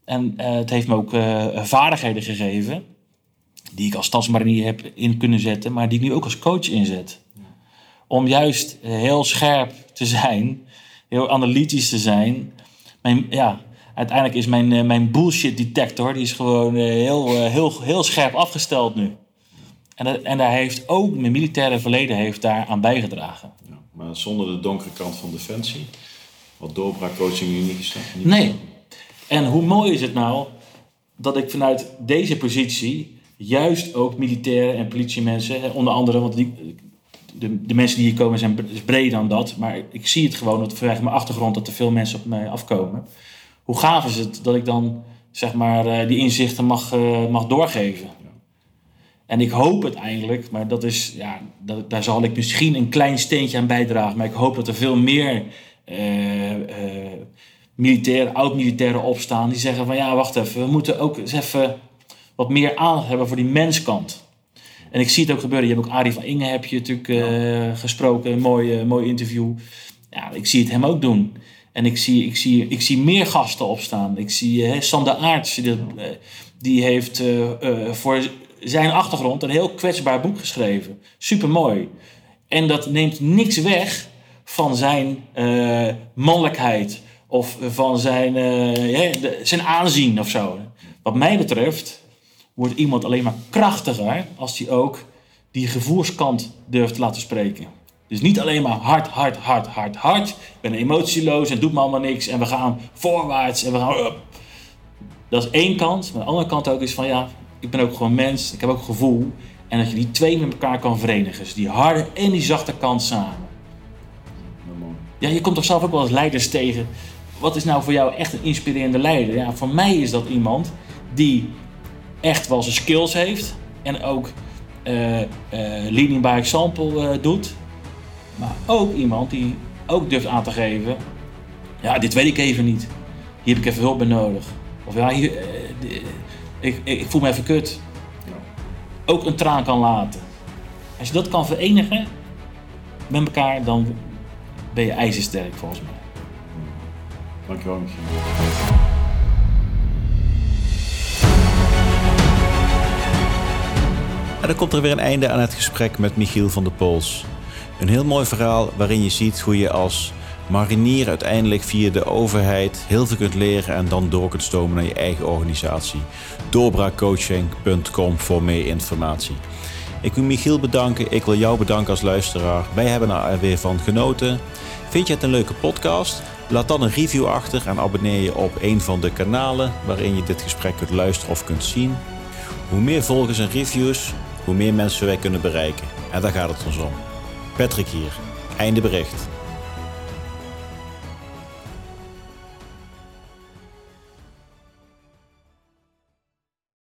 En eh, het heeft me ook eh, vaardigheden gegeven die ik als stadsmarinier heb in kunnen zetten, maar die ik nu ook als coach inzet om juist heel scherp te zijn, heel analytisch te zijn. Mijn, ja, uiteindelijk is mijn, eh, mijn bullshit detector die is gewoon eh, heel, eh, heel, heel scherp afgesteld nu. En, dat- en daar heeft ook mijn militaire verleden heeft daar aan bijgedragen. Ja. Maar zonder de donkere kant van defensie, wat doorbraakcoaching nu niet gestaan. Nee. En hoe mooi is het nou dat ik vanuit deze positie juist ook militairen en politiemensen, onder andere, want die, de, de mensen die hier komen zijn breder dan dat, maar ik zie het gewoon dat vanwege mijn achtergrond dat er veel mensen op mij afkomen. Hoe gaaf is het dat ik dan zeg maar eh, die inzichten mag, eh, mag doorgeven? En ik hoop uiteindelijk, maar dat is, ja, dat, daar zal ik misschien een klein steentje aan bijdragen. Maar ik hoop dat er veel meer eh, eh, militairen, oud-militairen opstaan die zeggen van ja, wacht even, we moeten ook eens even wat meer aandacht hebben voor die menskant. En ik zie het ook gebeuren. Je hebt ook Arie van Inge heb je natuurlijk gesproken, een mooi, mooi interview. Ja, ik zie het hem ook doen. En ik zie, ik zie, ik zie meer gasten opstaan. Ik zie eh, Sander Aarts, die, eh, die heeft eh, voor zijn achtergrond een heel kwetsbaar boek geschreven. Super mooi. En dat neemt niks weg van zijn eh, mannelijkheid of van zijn, hè, zijn aanzien of zo. Wat mij betreft wordt iemand alleen maar krachtiger als hij ook die gevoelskant durft te laten spreken. Dus niet alleen maar hard, hard, hard, hard, hard. Ik ben emotieloos en doet me allemaal niks. En we gaan voorwaarts en we gaan up. Dat is één kant. Maar de andere kant ook is van ja, ik ben ook gewoon mens. Ik heb ook gevoel. En dat je die twee met elkaar kan verenigen. Dus die harde en die zachte kant samen. Ja, je komt toch zelf ook wel eens leiders tegen. Wat is nou voor jou echt een inspirerende leider? Ja, voor mij is dat iemand die echt wel zijn skills heeft. En ook uh, uh, leading by example uh, doet. Maar ook iemand die ook durft aan te geven. Ja, dit weet ik even niet. Hier heb ik even hulp bij nodig. Of ja, hier, ik, ik, voel me even kut. Ook een traan kan laten. Als je dat kan verenigen met elkaar, dan ben je ijzersterk volgens mij. Dankjewel, Michiel. En dan komt er weer een einde aan het gesprek met Michiel van der Pols. Een heel mooi verhaal waarin je ziet hoe je als marinier uiteindelijk via de overheid heel veel kunt leren en dan door kunt stomen naar je eigen organisatie. Doorbraakcoaching.com voor meer informatie. Ik wil Michiel bedanken, ik wil jou bedanken als luisteraar. Wij hebben er weer van genoten. Vind je het een leuke podcast? Laat dan een review achter en abonneer je op een van de kanalen waarin je dit gesprek kunt luisteren of kunt zien. Hoe meer volgers en reviews, hoe meer mensen wij kunnen bereiken. En daar gaat het ons om. Patrick hier. Einde bericht.